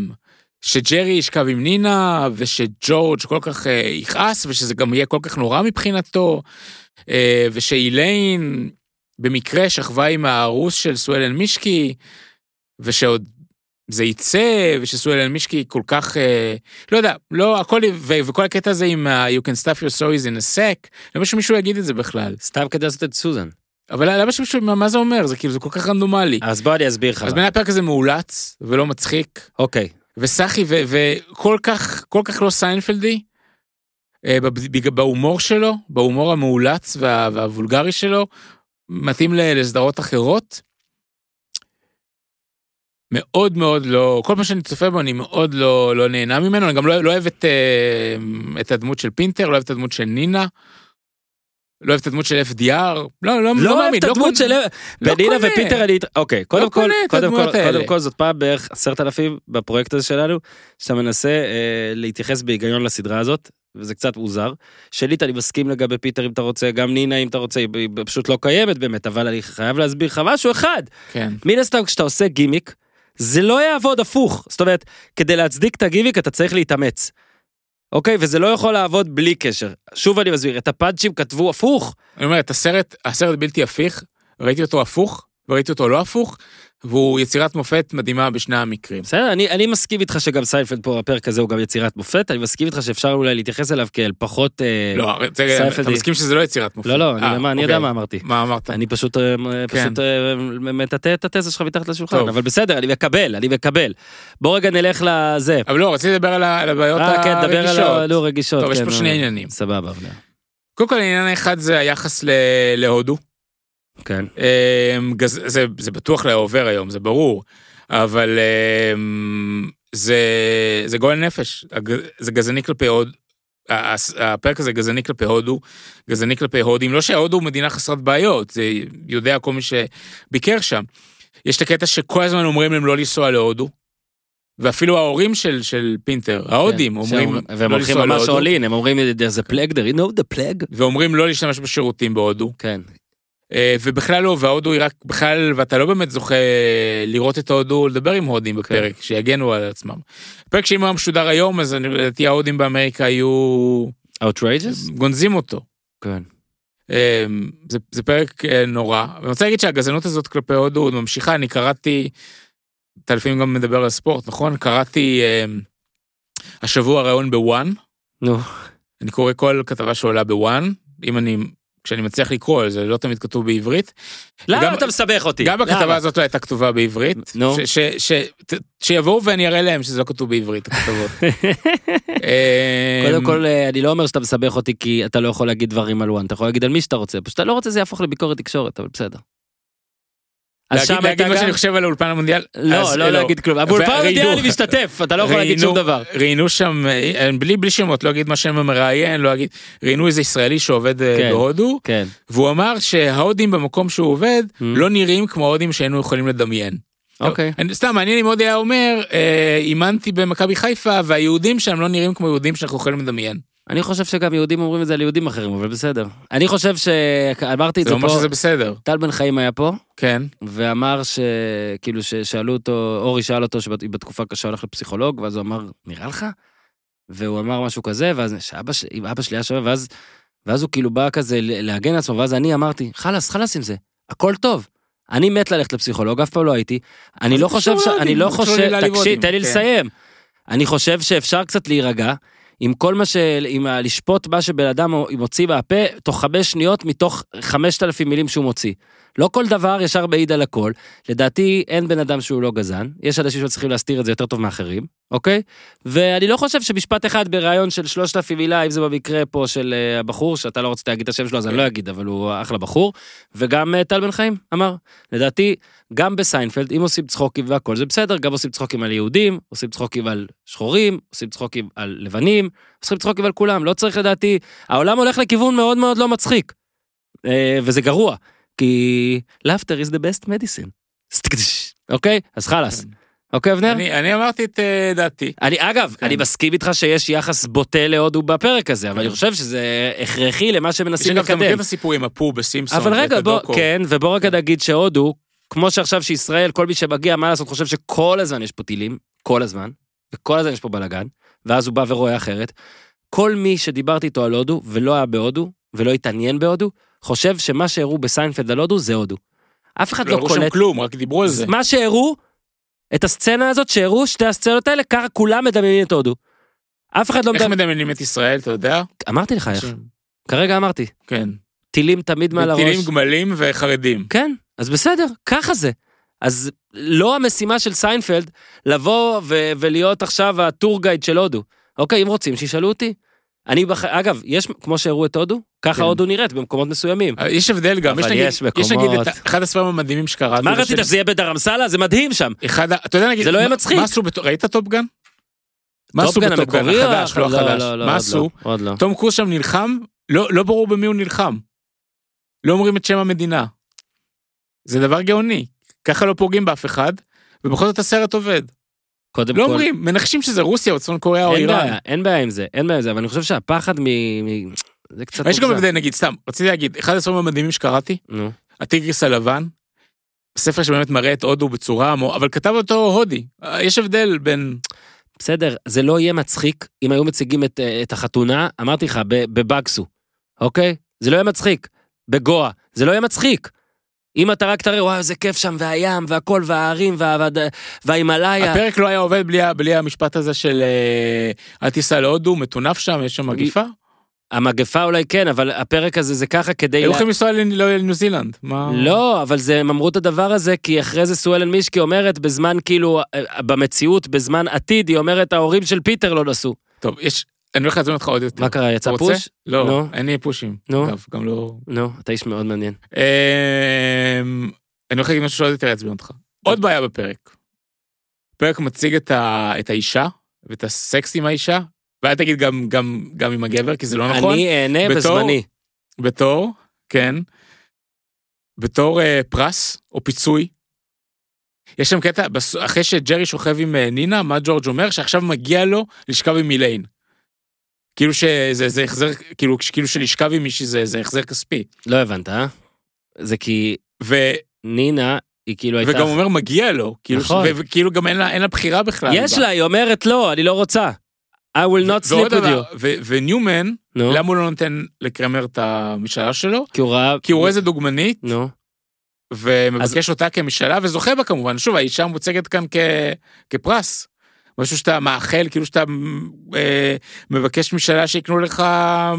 שג'רי ישכב עם נינה ושג'ורג' כל כך אה, יכעס ושזה גם יהיה כל כך נורא מבחינתו אה, ושאיליין במקרה שכבה עם הארוס של סואלן מישקי ושעוד זה יצא ושסואלן מישקי כל כך אה, לא יודע לא הכל ו- וכל הקטע הזה עם ה- you can stuff your stories in a sec למה שמישהו יגיד את זה בכלל סתם כדי לעשות את סוזן. אבל למה שמישהו מה מה זה אומר זה כאילו זה כל כך רנדומלי. אז בוא אני אסביר לך. אז בין הפרק הזה מאולץ ולא מצחיק אוקיי, וסחי וכל כך כל כך לא סיינפלדי אה, בהומור שלו בהומור המאולץ וה- והוולגרי שלו מתאים לסדרות אחרות. מאוד מאוד לא כל מה שאני צופה בו אני מאוד לא לא נהנה ממנו אני גם לא, לא אוהב את, אה, את הדמות של פינטר לא אוהב את הדמות של נינה. לא אוהב את הדמות של FDR לא לא לא אוהב מאמין, את הדמות קונה. של... לא בנינה קונה. ופיטר אני... אוקיי, קודם כל, קונה את קודם כל, האלה. קודם כל זאת פעם בערך עשרת אלפים בפרויקט הזה שלנו, שאתה מנסה אה, להתייחס בהיגיון לסדרה הזאת, וזה קצת מוזר. שליט אני מסכים לגבי פיטר אם אתה רוצה, גם נינה אם אתה רוצה, היא פשוט לא קיימת באמת, אבל אני חייב להסביר לך משהו אחד. כן מן הסתם כשאתה עושה גימיק, זה לא יעבוד הפוך. זאת אומרת, כדי להצדיק את הגימיק אתה צריך להתאמץ. אוקיי? וזה לא יכול לעבוד בלי קשר. שוב אני מסביר, את הפאנצ'ים כתבו הפוך. אני אומר, את הסרט, הסרט בלתי הפיך, ראיתי אותו הפוך, וראיתי אותו לא הפוך, והוא יצירת מופת מדהימה בשני המקרים. בסדר, אני, אני מסכים איתך שגם סיינפלד פה, הפרק הזה הוא גם יצירת מופת, אני מסכים איתך שאפשר אולי להתייחס אליו כאל פחות... אה, לא, זה- אתה סיינפלדי. מסכים שזה לא יצירת מופת? לא, לא, אני, אה, אני אוקיי. יודע מה אמרתי. מה אמרת? אני פשוט, אה, פשוט אה, מטאטא את התזה שלך מתחת לשולחן. אבל בסדר, אני מקבל, אני מקבל. בוא רגע נלך לזה. אבל לא, רציתי לדבר על הבעיות אה, כן, דבר על. הרגישות. לא, רגישות. טוב, יש כן, פה נו, שני. עניינים. סבבה, קודם כל, העניין האחד זה היחס ל- להודו. כן. אמ, גז- זה, זה בטוח לעובר היום, זה ברור, אבל אמ, זה, זה גועל נפש, זה גזעני כלפי הס- הפרק הזה גזעני כלפי הודו, גזעני כלפי הודים, לא שהודו הוא מדינה חסרת בעיות, זה יודע כל מי שביקר שם. יש את הקטע שכל הזמן אומרים להם לא לנסוע להודו, ואפילו ההורים של, של פינטר, ההודים, כן, אומרים שהם- והם לא הולכים לנסוע ממש all in, הם אומרים, there's a plague there, you know the plague? ואומרים לא להשתמש בשירותים בהודו. כן. אה, ובכלל לא, וההודו היא רק, בכלל, ואתה לא באמת זוכה לראות את ההודו, לדבר עם הודים בפרק, כן. שיגנו על עצמם. פרק שאם היה משודר היום, אז אני- לדעתי ההודים באמריקה היו outrageous? גונזים אותו. כן. אה, זה, זה פרק אה, נורא. ואני רוצה להגיד שהגזענות הזאת כלפי הודו עוד ממשיכה, אני קראתי, אתה לפעמים גם מדבר על ספורט, נכון? קראתי אה, השבוע ראיון בוואן, נו, אני קורא כל כתבה שעולה בוואן, אם אני, כשאני מצליח לקרוא, זה לא תמיד כתוב בעברית. למה גם- אתה מסבך אותי? גם בכתבה למה? הזאת לא הייתה כתובה בעברית. נו. ש- ש- ש- ת- שיבואו ואני אראה להם שזה לא כתוב בעברית, הכתבות. קודם אמ, כל, אה, אני לא אומר שאתה מסבך אותי כי אתה לא יכול להגיד דברים על וואן, אתה יכול להגיד על מי שאתה רוצה, פשוט אתה לא רוצה זה יהפוך לביקורת תקשורת, אבל בסדר. אז להגיד- שם להגיד הייתה מה שאני גם... חושב על האולפן המונדיאל? לא, לא להגיד כלום. באולפן המונדיאל אני משתתף, אתה לא יכול להגיד שום דבר. ראיינו שם, אה, בלי שמות, לא אגיד מה שם המראיין, לא אגיד, ראיינו איזה ישראלי שעובד אה, כן. בהודו, כן. והוא אמר שההודים במקום שהוא עובד, Mm. לא נראים כמו ההודים שהיינו יכולים לדמיין. אוקיי. סתם, מעניין אם עוד היה אומר, אה, אימנתי במכבי חיפה, והיהודים שם לא נראים כמו יהודים שאנחנו יכולים לדמיין. אני חושב שגם יהודים אומרים את זה על יהודים אחרים, אבל בסדר. אני חושב שאמרתי את זה זה אומר פה, שזה בסדר. טל בן חיים היה פה, כן. ואמר שכאילו ששאלו אותו, אורי שאל אותו שבתקופה קשה הולך לפסיכולוג, ואז הוא אמר, נראה לך? והוא אמר משהו כזה, ואז שאבא אבא שלי היה שווה, ואז, ואז הוא כאילו בא כזה להגן על עצמו, ואז אני אמרתי, חלאס, חלאס עם זה, הכל טוב. אני מת ללכת לפסיכולוג, אף פעם לא הייתי. אני לא חושב ש... אני לא חושב... תקשיב? תן לי כן. לסיים. אני חושב שאפשר קצת להירגע. עם כל מה ש... עם ה... לשפוט מה שבן אדם מוציא מהפה, תוך חמש שניות מתוך חמשת אלפים מילים שהוא מוציא. לא כל דבר ישר מעיד על הכל. לדעתי אין בן אדם שהוא לא גזען. יש אנשים שצריכים להסתיר את זה יותר טוב מאחרים, אוקיי? ואני לא חושב שמשפט אחד בריאיון של שלושת אלפים מילה, אם זה במקרה פה של אה, הבחור, שאתה לא רוצה להגיד את השם שלו אז אני לא אגיד, אבל הוא אחלה בחור. וגם אה, טל בן חיים אמר. לדעתי, גם בסיינפלד, אם עושים צחוקים והכל זה בסדר, גם עושים צחוקים על יהודים, עושים צחוקים על שחורים, עושים צחוקים על לבנים, עושים צחוקים על כולם, לא צריך לדעתי, העולם הולך לכיוון מאוד מאוד לא מצחיק. אה, וזה גרוע, כי laughter is the best medicine. אוקיי? אז חלאס. כן. אוקיי, אבנר? אני אני אמרתי את אה, דעתי. אני אגב, כן. אני מסכים איתך שיש יחס בוטה להודו בפרק הזה, אבל כן. אני חושב שזה הכרחי למה יש שמנסים אגב, אתה מכיר לקדם. את הסיפור עם הפו בסימפסון. אבל רגע, בוא? כן, ובוא רגע נגיד שהודו, כמו שעכשיו שישראל, כל מי שמגיע, מה לעשות, חושב שכל הזמן יש פה טילים, כל הזמן, וכל הזמן יש פה בלאגן, ואז הוא בא ורואה אחרת. כל מי שדיברתי איתו על הודו, ולא היה בהודו, ולא התעניין בהודו, חושב שמה שהראו בסיינפלד על הודו זה הודו. אף אחד לא לא הראו שם קולט. כלום, רק דיברו על זה. מה שהראו, את הסצנה הזאת שהראו, שתי הסצנות האלה, ככה כולם מדמיינים את הודו. אף אחד לא איך מדמיין... מדמיינים את ישראל, אתה יודע? אמרתי לך איך, כרגע אמרתי. כן. טילים תמיד מעל הראש. טילים גמלים וחרדים. כן, אז בסדר, ככה זה. אז לא המשימה של סיינפלד לבוא ו- ולהיות עכשיו ה tour guide של הודו. אוקיי, אם רוצים, שישאלו אותי. אני, בח... אגב, יש, כמו שהראו את הודו, ככה כן. הודו נראית במקומות מסוימים. אה, יש הבדל גם, יש נגיד, יש יש נגיד מקומות. את אחד הספרים המדהימים שקראתי. מה רצית, שזה יהיה בדרמסלה? זה מדהים שם. אחד, אתה יודע נגיד, זה לא יהיה מצחיק. ראית Top Gun? מה עשו Top Gun ב Top Gun החדש, לא הח- החדש? לא, לא, מה עשו? לא, עוד לא. תום קרוז שם נלחם, לא לא ברור במי הוא נלחם. לא אומרים את שם המדינה. זה דבר גאוני. ככה לא פוגעים באף אחד, ובכל זאת הסרט עובד. קודם לא כל, אומרים, מנחשים שזה רוסיה או צפון קוריאה או איראן. בעיה, אין בעיה עם זה, אין בעיה עם זה, אבל אני חושב שהפחד מ... מ- זה קצת יש גם. הבדל, נגיד, סתם, רציתי להגיד, אחד הספרים המדהימים שקראתי, נו, הטיגריס הלבן, ספר שבאמת מראה את הודו בצורה, אבל כתב אותו הודי. יש הבדל בין... בסדר, זה לא יהיה מצחיק אם היו מציגים את, אה, את החתונה, אמרתי לך, ב- בבגסו, אוקיי? זה לא יהיה מצחיק. בגואה, זה לא יהיה מצחיק. אם אתה רק תראה, וואו, איזה כיף שם, והים, והכל, וההרים, וה- וה- וההימאליה. הפרק לא היה עובד בלי, בלי המשפט הזה של אה, אל תיסע להודו, מטונף שם, יש שם מגיפה. המגפה אולי כן, אבל הפרק הזה זה ככה כדי... היו יכולים לנסוע לניו לא, זילנד. לא, אבל זה, הם אמרו את הדבר הזה, כי אחרי זה סואלן מישקי אומרת, בזמן כאילו, אה, במציאות, בזמן עתיד, היא אומרת, ההורים של פיטר לא נסעו. טוב, יש... אני הולך להזמין אותך עוד יותר. מה קרה, יצא? פוש? לא, נו. אין לי פושים. נו. גם לא... נו, אתה איש מאוד מעניין. אמ, אני הולך להגיד משהו שעוד יותר יעצבן אותך. עוד בעיה בפרק. הפרק מציג את, ה... את האישה ואת הסקס עם האישה, ואל תגיד גם, גם, גם עם הגבר, כי זה לא נכון. אני אהנה בתור- בזמני. בתור, כן, בתור אה, פרס או פיצוי. יש שם קטע, אחרי שג'רי שוכב עם אה, נינה, מה ג'ורג' אומר? שעכשיו מגיע לו לשכב עם מיליין. כאילו שזה זה החזר, כאילו, כאילו שלשכב עם מישהי זה, זה החזר כספי. לא הבנת, אה? זה כי ו, נינה, היא כאילו הייתה... וגם אומר מגיע לו, כאילו, נכון. ש, וכאילו גם אין לה, אין לה בחירה בכלל. יש בה. לה, היא אומרת לא, אני לא רוצה. I will not sleep with you. וניומן, נו, למה הוא לא נותן לקרמר את המשאלה שלו? כי הוא ראה... כי הוא רואה איזה דוגמנית, נו, ומבקש אותה כמשאלה וזוכה בה כמובן. שוב, האישה מוצגת כאן כ... כפרס. משהו שאתה מאחל, כאילו שאתה אה, מבקש משאלה שיקנו לך אה,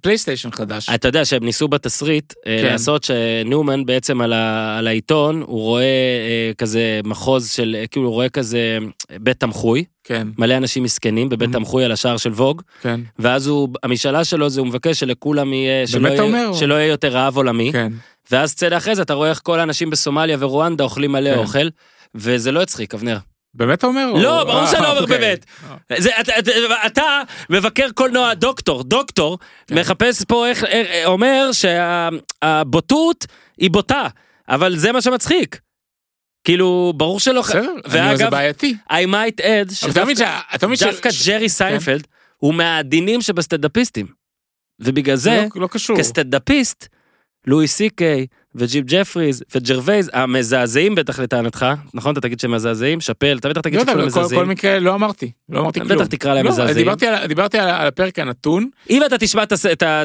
פלייסטיישן חדש. אתה יודע שהם ניסו בתסריט אה, כן. לעשות שניומן בעצם על, ה, על העיתון, הוא רואה אה, כזה מחוז של, אה, כאילו הוא רואה כזה בית תמחוי, כן, מלא אנשים מסכנים בבית Mhm. תמחוי על השער של ווג, כן, ואז הוא, המשאלה שלו זה הוא מבקש שלכולם יהיה, שלא יהיה? שלא יהיה יותר רעב עולמי, כן. ואז סצנה אחרי זה אתה רואה איך כל האנשים בסומליה ורואנדה אוכלים מלא כן. אוכל, וזה לא הצחיק, אבנר. באמת אתה אומר? לא, ברור אה, שאני לא אומר אוקיי. באמת. זה, אתה, מבקר קולנוע דוקטור, דוקטור, כן. מחפש פה איך, אומר שהבוטות היא בוטה, אבל זה מה שמצחיק. כאילו, ברור שלא... בסדר, אומר, זה ואגב, בעייתי. I might add, שדווקא ג'רי סיינפלד הוא מהעדינים שבסטנדאפיסטים. ובגלל זה, לא- לא. כסטנדאפיסט, לואי סי קיי וג'ים ג'פריז וג'רווייז, המזעזעים בטח לטענתך, נכון? אתה תגיד שהם מזעזעים? שאפל, אתה בטח תגיד לא שכולם אבל כל- כל מזעזעים. מקרה לא אמרתי. לא אמרתי כלום. בטח תקרא להם לא, מזעזעים. דיברתי על- הפרק הנתון, אם אתה תשמע את.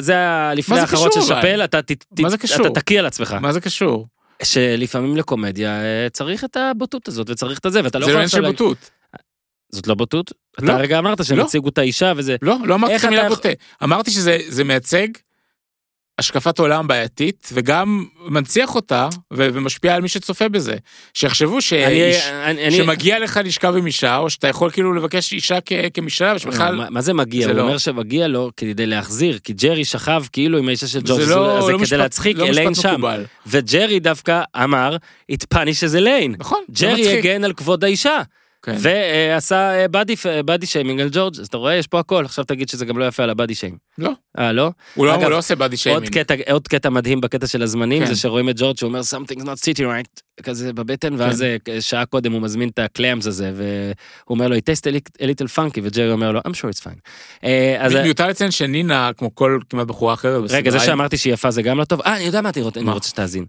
זה לפני מה זה האחרון של? שאפל, אתה זה תקיא על עצמך. מה זה קשור? שלפעמים לקומדיה אה, צריך את הבוטות הזאת וצריך את זה, ואתה לא זה יכול לא עניין של. בוטות. זאת לא בוטות? לא. אתה הרגע אמרת שהם לא. הציגו את האישה וזה... לא, לא אמרתי את המילה בוטה. אמרתי שזה זה מייצג השקפת עולם בעייתית, וגם מנציח אותה, ו- ומשפיע על מי שצופה בזה. שיחשבו אני- שאיש, אני- אני- שמגיע לך לשכב עם אישה, או שאתה יכול כאילו לבקש אישה כ- כמשאלה, ושבכלל... מה- מה זה מגיע? זה הוא לא. אומר שמגיע לו כדי להחזיר, כי ג'רי שכב כאילו עם האישה של ג'ורג', זה לא, זה לא כדי משפט, להצחיק, לא אליין שם. מקובל. וג'רי דווקא אמר, it punishes אליין. נכון, ג'רי. הגן על כבוד האישה, כן. ועשה body shaming על ג'ורג', אז אתה רואה, יש פה הכל, עכשיו תגיד שזה גם לא יפה על ה body shaming. לא. אה, לא? הוא לא- אגב, הוא לא עושה body עוד שיימינג. קטע, עוד קטע מדהים בקטע של הזמנים, כן. זה שרואים את ג'ורג' שאומר something's not sitting right, כזה בבטן, ואז אה, שעה קודם הוא מזמין את ה clams הזה, והוא אומר לו, it tastes a lit- a little funky, וג'רי אומר לו, I'm sure it's fine. אה, אז מיותר לציין שנינה, כמו כל כמעט בחורה אחרת רגע, זה שאמרתי שהיא יפה זה גם לא טוב? אה, אני יודע מה אני? רוצה שתאזין.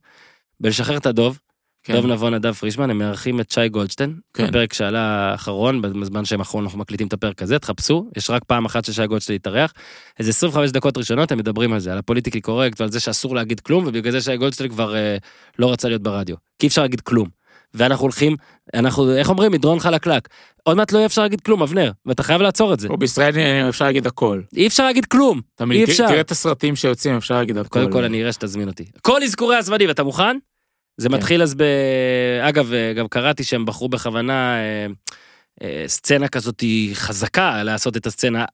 בלשחרר את הדוב, כן. דוב נבון, נדב פרישמן, הם מארחים את שי גולדשטיין, כן. בפרק שעלה האחרון, בזמן שהם אחרון אנחנו מקליטים את הפרק הזה, תחפשו, יש רק פעם אחת ששי גולדשטיין התארח, איזה 25 דקות ראשונות הם מדברים על זה, על הפוליטיקלי קורקט ועל זה שאסור להגיד כלום, ובגלל זה שי גולדשטיין כבר אה, לא רצה להיות ברדיו, כי אי אפשר להגיד כלום. ואנחנו הולכים, אנחנו, איך אומרים, מדרון חלקלק. עוד מעט לא יהיה אפשר להגיד כלום, אבנר, ואתה חייב לעצור את זה. בישראל אה, אפשר להגיד הכל. אי אפשר להגיד כלום. תמיד, אי אפשר. תראה את הסרטים שיוצאים, אפשר להגיד הכל. קודם כל אני אראה שתזמין אותי. כל אזכורי הזמנים, אתה מוכן? זה כן. מתחיל אז ב... אגב, אה, גם קראתי שהם בחרו בכוונה אה, אה, סצנה כזאת היא חזקה לעשות את הסצנה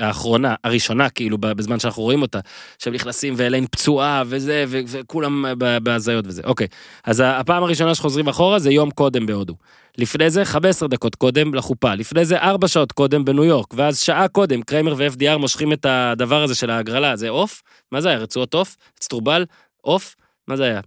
האחרונה, הראשונה, כאילו, בזמן שאנחנו רואים אותה, שהם נכנסים ואליין פצועה וזה, ו- וכולם בהזיות וזה. אוקיי, אז הפעם הראשונה שחוזרים אחורה זה יום קודם בהודו. לפני זה 15 דקות קודם לחופה, לפני זה 4 שעות קודם בניו יורק, ואז שעה קודם קריימר ו-FDR מושכים את הדבר הזה של ההגרלה, זה עוף? מה זה היה? רצועות עוף? אצטרובל? עוף? מה זה היה?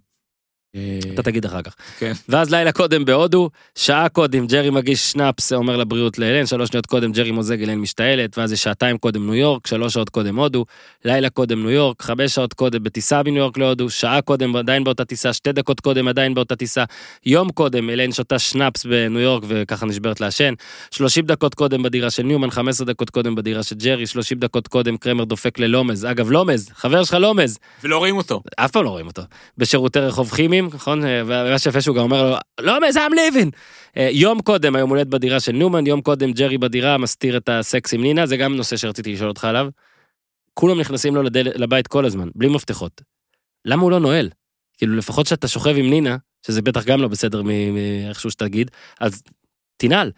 אה, אתה תגיד אחר כך. כן. ואז לילה קודם בהודו, שעה קודם ג'רי מגיש שנאפס, אומר לבריאות לאלן, שלוש שניות קודם ג'רי מוזג אלן משתעלת, ואז זה שעתיים קודם ניו יורק, שלוש שעות קודם הודו, לילה קודם ניו יורק, חמש שעות קודם בטיסה מניו יורק להודו, שעה קודם עדיין באותה טיסה, שתי דקות קודם עדיין באותה טיסה, יום קודם אלן שותה שנאפס בניו יורק וככה נשברת לעשן, 30 דקות קודם בדירה של ניומן, 15 דקות קודם בדירה של ג'רי, 30 דקות קודם קרמר דופק ללומז, אגב לומז, חבר שלך לומז, ולא רואים אותו. אף פעם לא רואים אותו. בשירותי רחוב נכון? ומה שיפה שהוא גם אומר לו, לא מזם ליבין. יום קודם היום הולדת בדירה של ניומן, יום קודם ג'רי בדירה מסתיר את הסקס עם נינה, זה גם נושא שרציתי לשאול אותך עליו. כולם נכנסים לו לדל, לבית כל הזמן, בלי מפתחות. למה הוא לא נועל? כאילו לפחות שאתה שוכב עם נינה, שזה בטח גם לא בסדר מאיכשהו שתגיד, אז תנעל.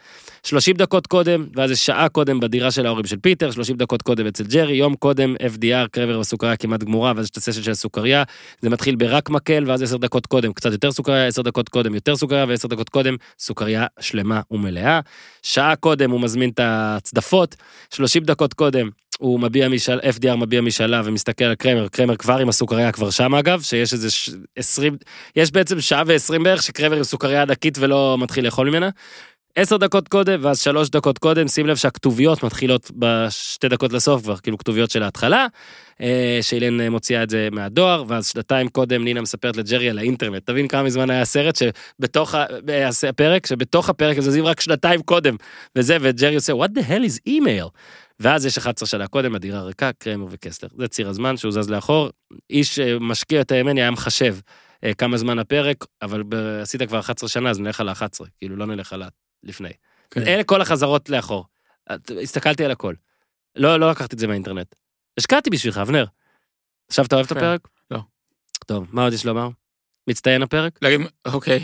30 דקות קודם, ואז זה שעה קודם בדירה של ההורים של פיטר, 30 דקות קודם אצל ג'רי, יום קודם FDR, קרבר והסוכריה כמעט גמורה, ואז יש את הסשן של הסוכריה, זה מתחיל ברק מקל, ואז 10 דקות קודם קצת יותר סוכריה, 10 דקות קודם יותר סוכריה, ו-10 דקות קודם סוכריה שלמה ומלאה. שעה קודם הוא מזמין את הצדפות, 30 דקות קודם הוא מביע משאל, FDR מביע משאלה ומסתכל על קרמר, קרמר כבר עם הסוכריה כבר שם אגב, שיש איזה ש- 20, יש בעצם שעה ו-20 בערך שקרמר עם סוכריה ענקית ולא מתחיל לאכול ממנה. עשר דקות קודם ואז שלוש דקות קודם שים לב שהכתוביות מתחילות בשתי דקות לסוף כבר כאילו כתוביות של ההתחלה. אה, שאילן אה, מוציאה את זה מהדואר ואז שנתיים קודם נינה מספרת לג'רי על האינטרנט תבין כמה מזמן היה הסרט שבתוך אה, הפרק שבתוך הפרק הם זזים רק שנתיים קודם וזה וג'רי עושה what the hell is email. ואז יש 11 שנה קודם הדירה ריקה קרמר וקסלר זה ציר הזמן שהוא זז לאחור איש משקיע את הימני היה מחשב כמה זמן הפרק אבל עשית כבר 11 שנה אז נלך על ה-11 כאילו לא נלך על. לפני. כן. אלה כל החזרות לאחור. את- הסתכלתי על הכל. לא, לא לקחתי את זה מהאינטרנט. השקעתי בשבילך, אבנר. עכשיו אתה אוהב את כן. הפרק? לא. טוב, מה עוד יש לומר? מצטיין הפרק? להגיד, אוקיי,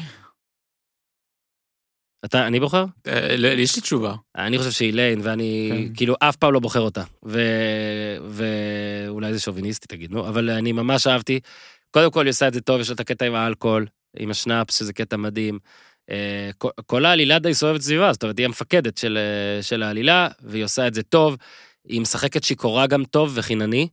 אתה, אני בוחר? אה, ל- יש לי תשובה. אני חושב שהיא ליין, ואני כן. כאילו אף פעם לא בוחר אותה. ו... ואולי זה שוביניסטי תגיד, נו, אבל אני ממש אהבתי. קודם כל היא עושה את זה טוב, יש לה את הקטע עם האלכוהול, עם השנאפס, שזה קטע מדהים. אה, כל- העלילה די סובבת סביבה, זאת אומרת, היא המפקדת של, אה, של העלילה, והיא עושה את זה טוב. היא משחקת שיכורה גם טוב וחינני.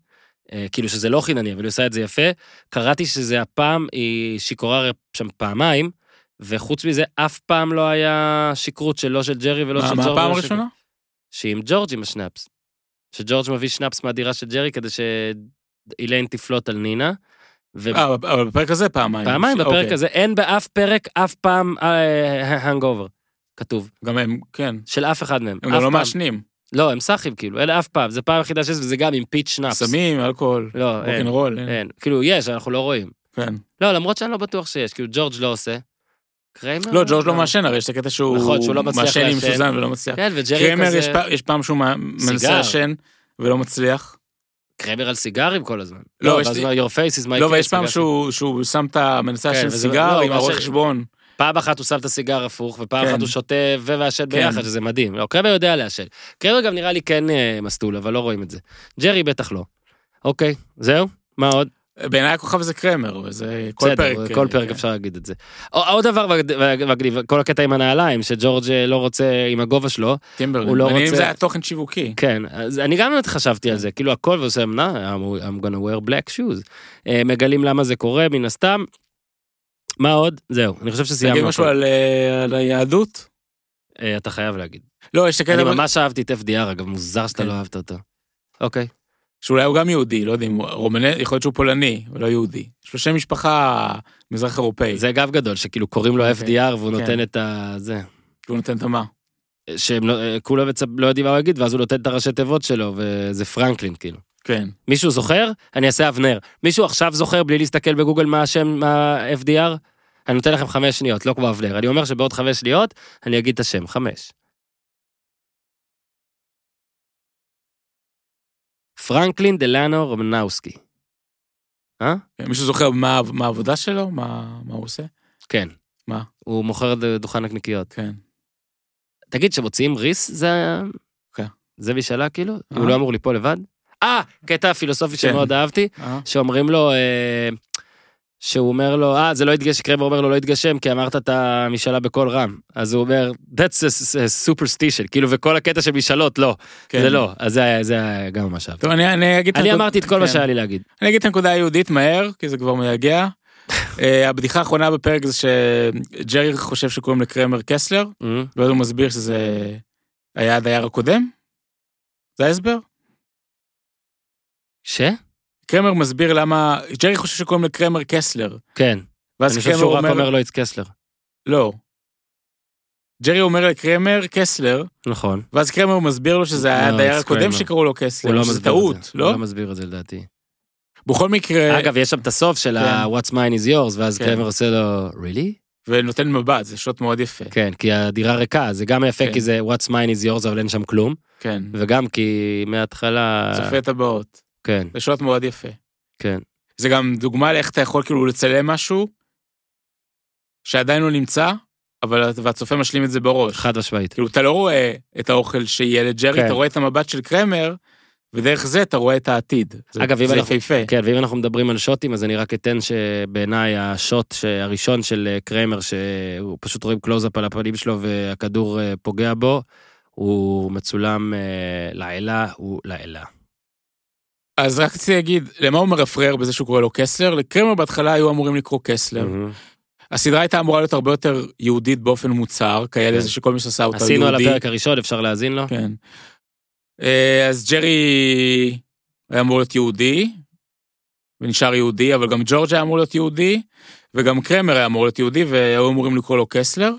אה, כאילו שזה לא חינני, אבל היא עושה את זה יפה. קראתי שזה הפעם, היא שיכורה שם פעמיים, וחוץ מזה, אף פעם לא היה שכרות שלא של ג'רי ולא מה של מה ג'ורג'. הפעם ולא של- הראשונה? שהיא עם ג'ורג' עם השנאפס. שג'ורג' מביא שנאפס מהדירה של ג'רי כדי שאיליין תפלוט על נינה. אה, אבל בפרק הזה פעמיים. ופעמיים בפרק אוקיי. הזה, אין באף פרק אף פעם הנגאובר. כתוב. גם הם, כן. של אף אחד מהם. הם גם לא. מעשנים. לא, הם סאחים כאילו, אלה אף פעם. זה פעם היחידה שיש, וזה גם עם peach schnapps. סמים, אלכוהול, לא, אין. רוקנרול, אין. אין. כאילו, יש, אנחנו לא רואים. כן. לא, למרות שאני לא בטוח שיש, כאילו ג'ורג' לא עושה. קריימר? לא, ג'ורג' לא מעשן, הרי יש את הקטע שהוא נכון, שהוא לא מצליח מעשן עם לעשן. סוזן ולא מצליח. כן, וג'רי כזה... פע- יש פעם שהוא מנסה. לעשן ולא מצליח. קריימר על סיגרים כל הזמן. לא, לא, יש ואז your face is my לא, ויש פעם שהוא שם את ה... מנסה כן, וזה- סיגר לא, עם הרואה חשבון. פעם אחת הוא שם את הסיגר הפוך, ופעם כן. אחת הוא שותה ומעשן כן. ביחד, שזה מדהים. לא, קרמר יודע לעשן. קרמר גם נראה לי כן אה, מסטול, אבל לא רואים את זה. ג'רי בטח לא. אוקיי, זהו? מה עוד? בעיניי הכוכב זה קרמר, וזה כל בסדר, פרק. כל פרק אפשר להגיד את זה. עוד דבר מגניב, כל הקטע עם הנעליים, שג'ורג' אה, לא רוצה עם הגובה שלו. טימברלנד. הוא לא מעניין אם רוצה- זה היה תוכן שיווקי. כן, אז אני גם באמת חשבתי על זה, כאילו הכל ועושה, "Nah, I'm I'm gonna wear black shoes. אה, מגלים למה זה קורה, מן הסתם. מה עוד? זהו, אני חושב שסיימנו. תגיד משהו. על אה, על היהדות? אתה חייב להגיד. לא, יש את אני הקטע ממש אהבתי את FDR, אגב, מוזר שאתה כן. לא אהבת אותו. אוקיי. שאולי הוא גם יהודי, לא יודע אם הוא רומני, יכול להיות שהוא פולני, ולא יהודי. יש לו שם משפחה מזרח אירופאי, זה גב גדול, שכאילו קוראים לו אוקיי. FDR והוא כן. נותן את ה... זה. הוא נותן את המה. שהם לא- כולם לא יודעים מה הוא יגיד, ואז הוא נותן את הראשי תיבות שלו, וזה פרנקלין, כאילו. כן. מישהו זוכר? אני אעשה אבנר. מישהו עכשיו זוכר בלי להסתכל בגוגל מה השם, מה FDR? אני נותן לכם חמש שניות, לא כמו אבנר. אני אומר שבעוד חמש שניות, אני אגיד את השם, חמש. פרנקלין דלאנו רומנאוסקי. אה? מישהו זוכר מה מה העבודה שלו? מה מה הוא עושה? כן. מה? הוא מוכר דוכן נקניקיות. כן. תגיד, כשמוציאים ריס זה... כן. זה משאלה כאילו? אה. הוא לא אמור ליפול לבד? אה, קטע פילוסופי כן. שמאוד אהבתי, אה? שאומרים לו, אה, שהוא אומר לו, אה, זה לא התגשם, קרמר אומר לו, לא התגשם, כי אמרת את המשאלה בקול רם. אז הוא אומר, that's a, a superstition, כאילו, וכל הקטע של משאלות, לא, כן. זה לא. אז זה היה- זה היה גם ממש אהבתי. טוב, אני אני אגיד... אני אמרתי את כל מה כן. שהיה לי להגיד. אני אגיד את הנקודה היהודית מהר, כי זה כבר מייגע. אה, הבדיחה האחרונה בפרק זה שג'רי חושב שקוראים לקרמר קסלר, אה? ואז הוא מסביר שזה היה הדייר הקודם. זה ההסבר? ש? קרמר מסביר למה, ג'רי חושב שקוראים לקרמר קסלר. כן. ואז אני חושב קרמר שהוא רק אומר, אומר לו, it's קסלר. לא. ג'רי אומר לקרמר קסלר, נכון. ואז קרמר מסביר לו שזה היה לא, הדייר it's הקודם. שקראו לו הוא קסלר, לא שזה מסביר טעות, את זה. לא? הוא לא מסביר את זה לדעתי. בכל מקרה, אגב, יש שם את הסוף של ה- What's mine is yours, ואז כן. קרמר עושה לו, really? ונותן מבט, זה שוט מאוד יפה. כן, כי הדירה ריקה, זה גם יפה כן. כי זה What's mine is yours, אבל אין שם כלום, כן, וגם כי מההתחלה... צופה את הבאות. כן, זה שוט מאוד יפה. כן. זה גם דוגמה לאיך אתה יכול כאילו לצלם משהו שעדיין לא נמצא, אבל והצופה משלים את זה בראש. חד משמעית. כאילו אתה לא רואה את האוכל שיהיה לג'רי, כן. אתה רואה את המבט של קרמר, ודרך זה אתה רואה את העתיד. זה- אגב, זה יפהפה. כן, ואם אנחנו מדברים על שוטים, אז אני רק אתן שבעיניי השוט הראשון של אה, קרמר, שהוא פשוט רואים קלוזאפ על הפנים שלו והכדור אה, פוגע בו, הוא מצולם אה, לעילה, הוא לעילה. אז רק רציתי להגיד, למה הוא מרפרר בזה שהוא קורא לו קסלר? לקרמר בהתחלה היו אמורים לקרוא קסלר. הסדרה הייתה אמורה להיות הרבה יותר יהודית באופן מוצהר, כאלה כן. זה שכל מי שעשה אותה עשינו על יהודי. הפרק הראשון, אפשר להאזין לו? כן. אה, אז ג'רי היה אמור להיות יהודי, ונשאר יהודי, אבל גם ג'ורג' היה אמור להיות יהודי, וגם קרמר היה אמור להיות יהודי, והיו אמורים לקרוא לו קסלר.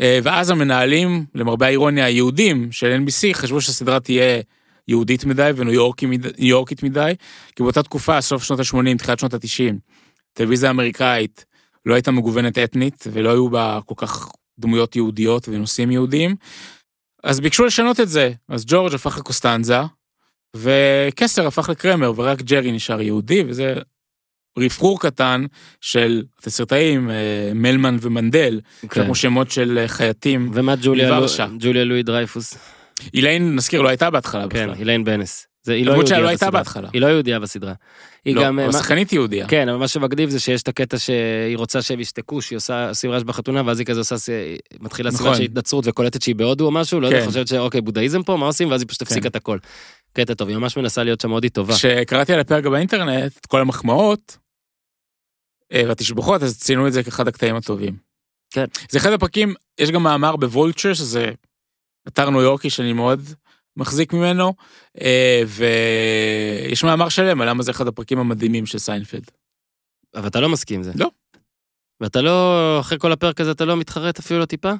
אה, ואז המנהלים, למרבה האירוניה, היהודים של NBC, חשבו שהסדרה תהיה יהודית מדי וניו יורקית מדי- ניו יורקית מדי, כי באותה תקופה, סוף שנות ה-80, תחילת שנות ה-90, טלוויזיה אמריקאית לא הייתה מגוונת אתנית, ולא היו בה כל כך דמויות יהודיות ונושאים יהודיים. אז ביקשו לשנות את זה, אז ג'ורג' הפך לקוסטנזה, וקסלר הפך לקרמר, ורק ג'רי נשאר יהודי, וזה רפרור קטן של תסריטאים, אה, מלמן ומנדל, כן. כמו שמות של חייטים. ומה ג'וליה לו-. ג'וליה לואי דרייפוס? איליין, נזכיר, לא הייתה בהתחלה כן, בכלל. איליין בנס. זה- היא לא יהודייה לא הייתה. בהתחלה. היא לא יהודייה בסדרה. היא לא, גם... אבל מה- שחקנית יהודיה. כן, אבל מה שמגניב זה שיש את הקטע שהיא רוצה שהם ישתקו, שהיא עושה, עושים רעש בחתונה, ואז היא כזה עושה, מתחילה נכון. של התנצרות וקולטת שהיא בהודו או משהו, לא יודע, כן. חושבת שאוקיי, בודהיזם פה, מה עושים? ואז היא פשוט הפסיקה כן. את הכל. קטע טוב, היא ממש מנסה להיות שם מאוד טובה. כשקראתי על הפרק באינטרנט, את כל המחמאות אה, והתשבחות, אז ציינו את זה כאחד הקטעים הטובים. כן. זה אחד הפרקים, יש גם מאמר ב Vulture, שזה אתר ניו יורקי שאני מאוד מחזיק ממנו, אה, ויש מאמר שלם על למה זה אחד הפרקים המדהימים של סיינפלד. אבל אתה לא מסכים עם זה. לא. ואתה לא, אחרי כל הפרק הזה אתה לא מתחרט אפילו לא טיפה?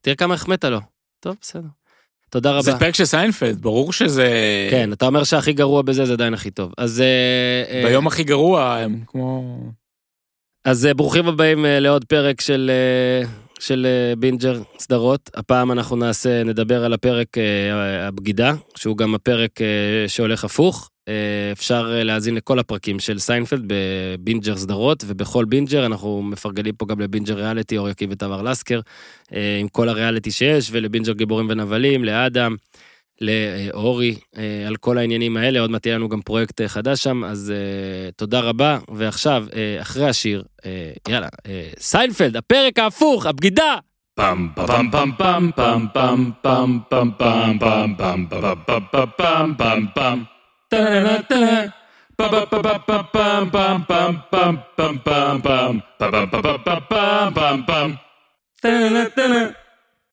תראה כמה החמאת לו. טוב, בסדר. תודה רבה. זה פרק של סיינפלד, ברור שזה... כן, אתה אומר שהכי גרוע בזה זה עדיין הכי טוב. אז... אה, אה, ביום הכי גרוע הם כמו... אז ברוכים הבאים לעוד פרק של, של אה, בינג'ר סדרות. הפעם אנחנו נעשה, נדבר על הפרק אה, הבגידה, שהוא גם הפרק אה, שהולך הפוך. אפשר להאזין לכל הפרקים של סיינפלד בבינג'ר סדרות, ובכל בינג'ר אנחנו מפרגלים פה גם לבינג'ר ריאליטי, אור יקיב ותמר לסקר, עם כל הריאליטי שיש, ולבינג'ר גיבורים ונבלים, לאדם. לאורי אה, על כל העניינים האלה, עוד מעט יהיה לנו גם פרויקט אה, חדש שם, אז אה, תודה רבה. ועכשיו, אה, אחרי השיר, אה, יאללה, אה, סיינפלד, הפרק ההפוך, הבגידה! Pam pam pam pam pam pam pam pam pam pam pam pam pam pam pam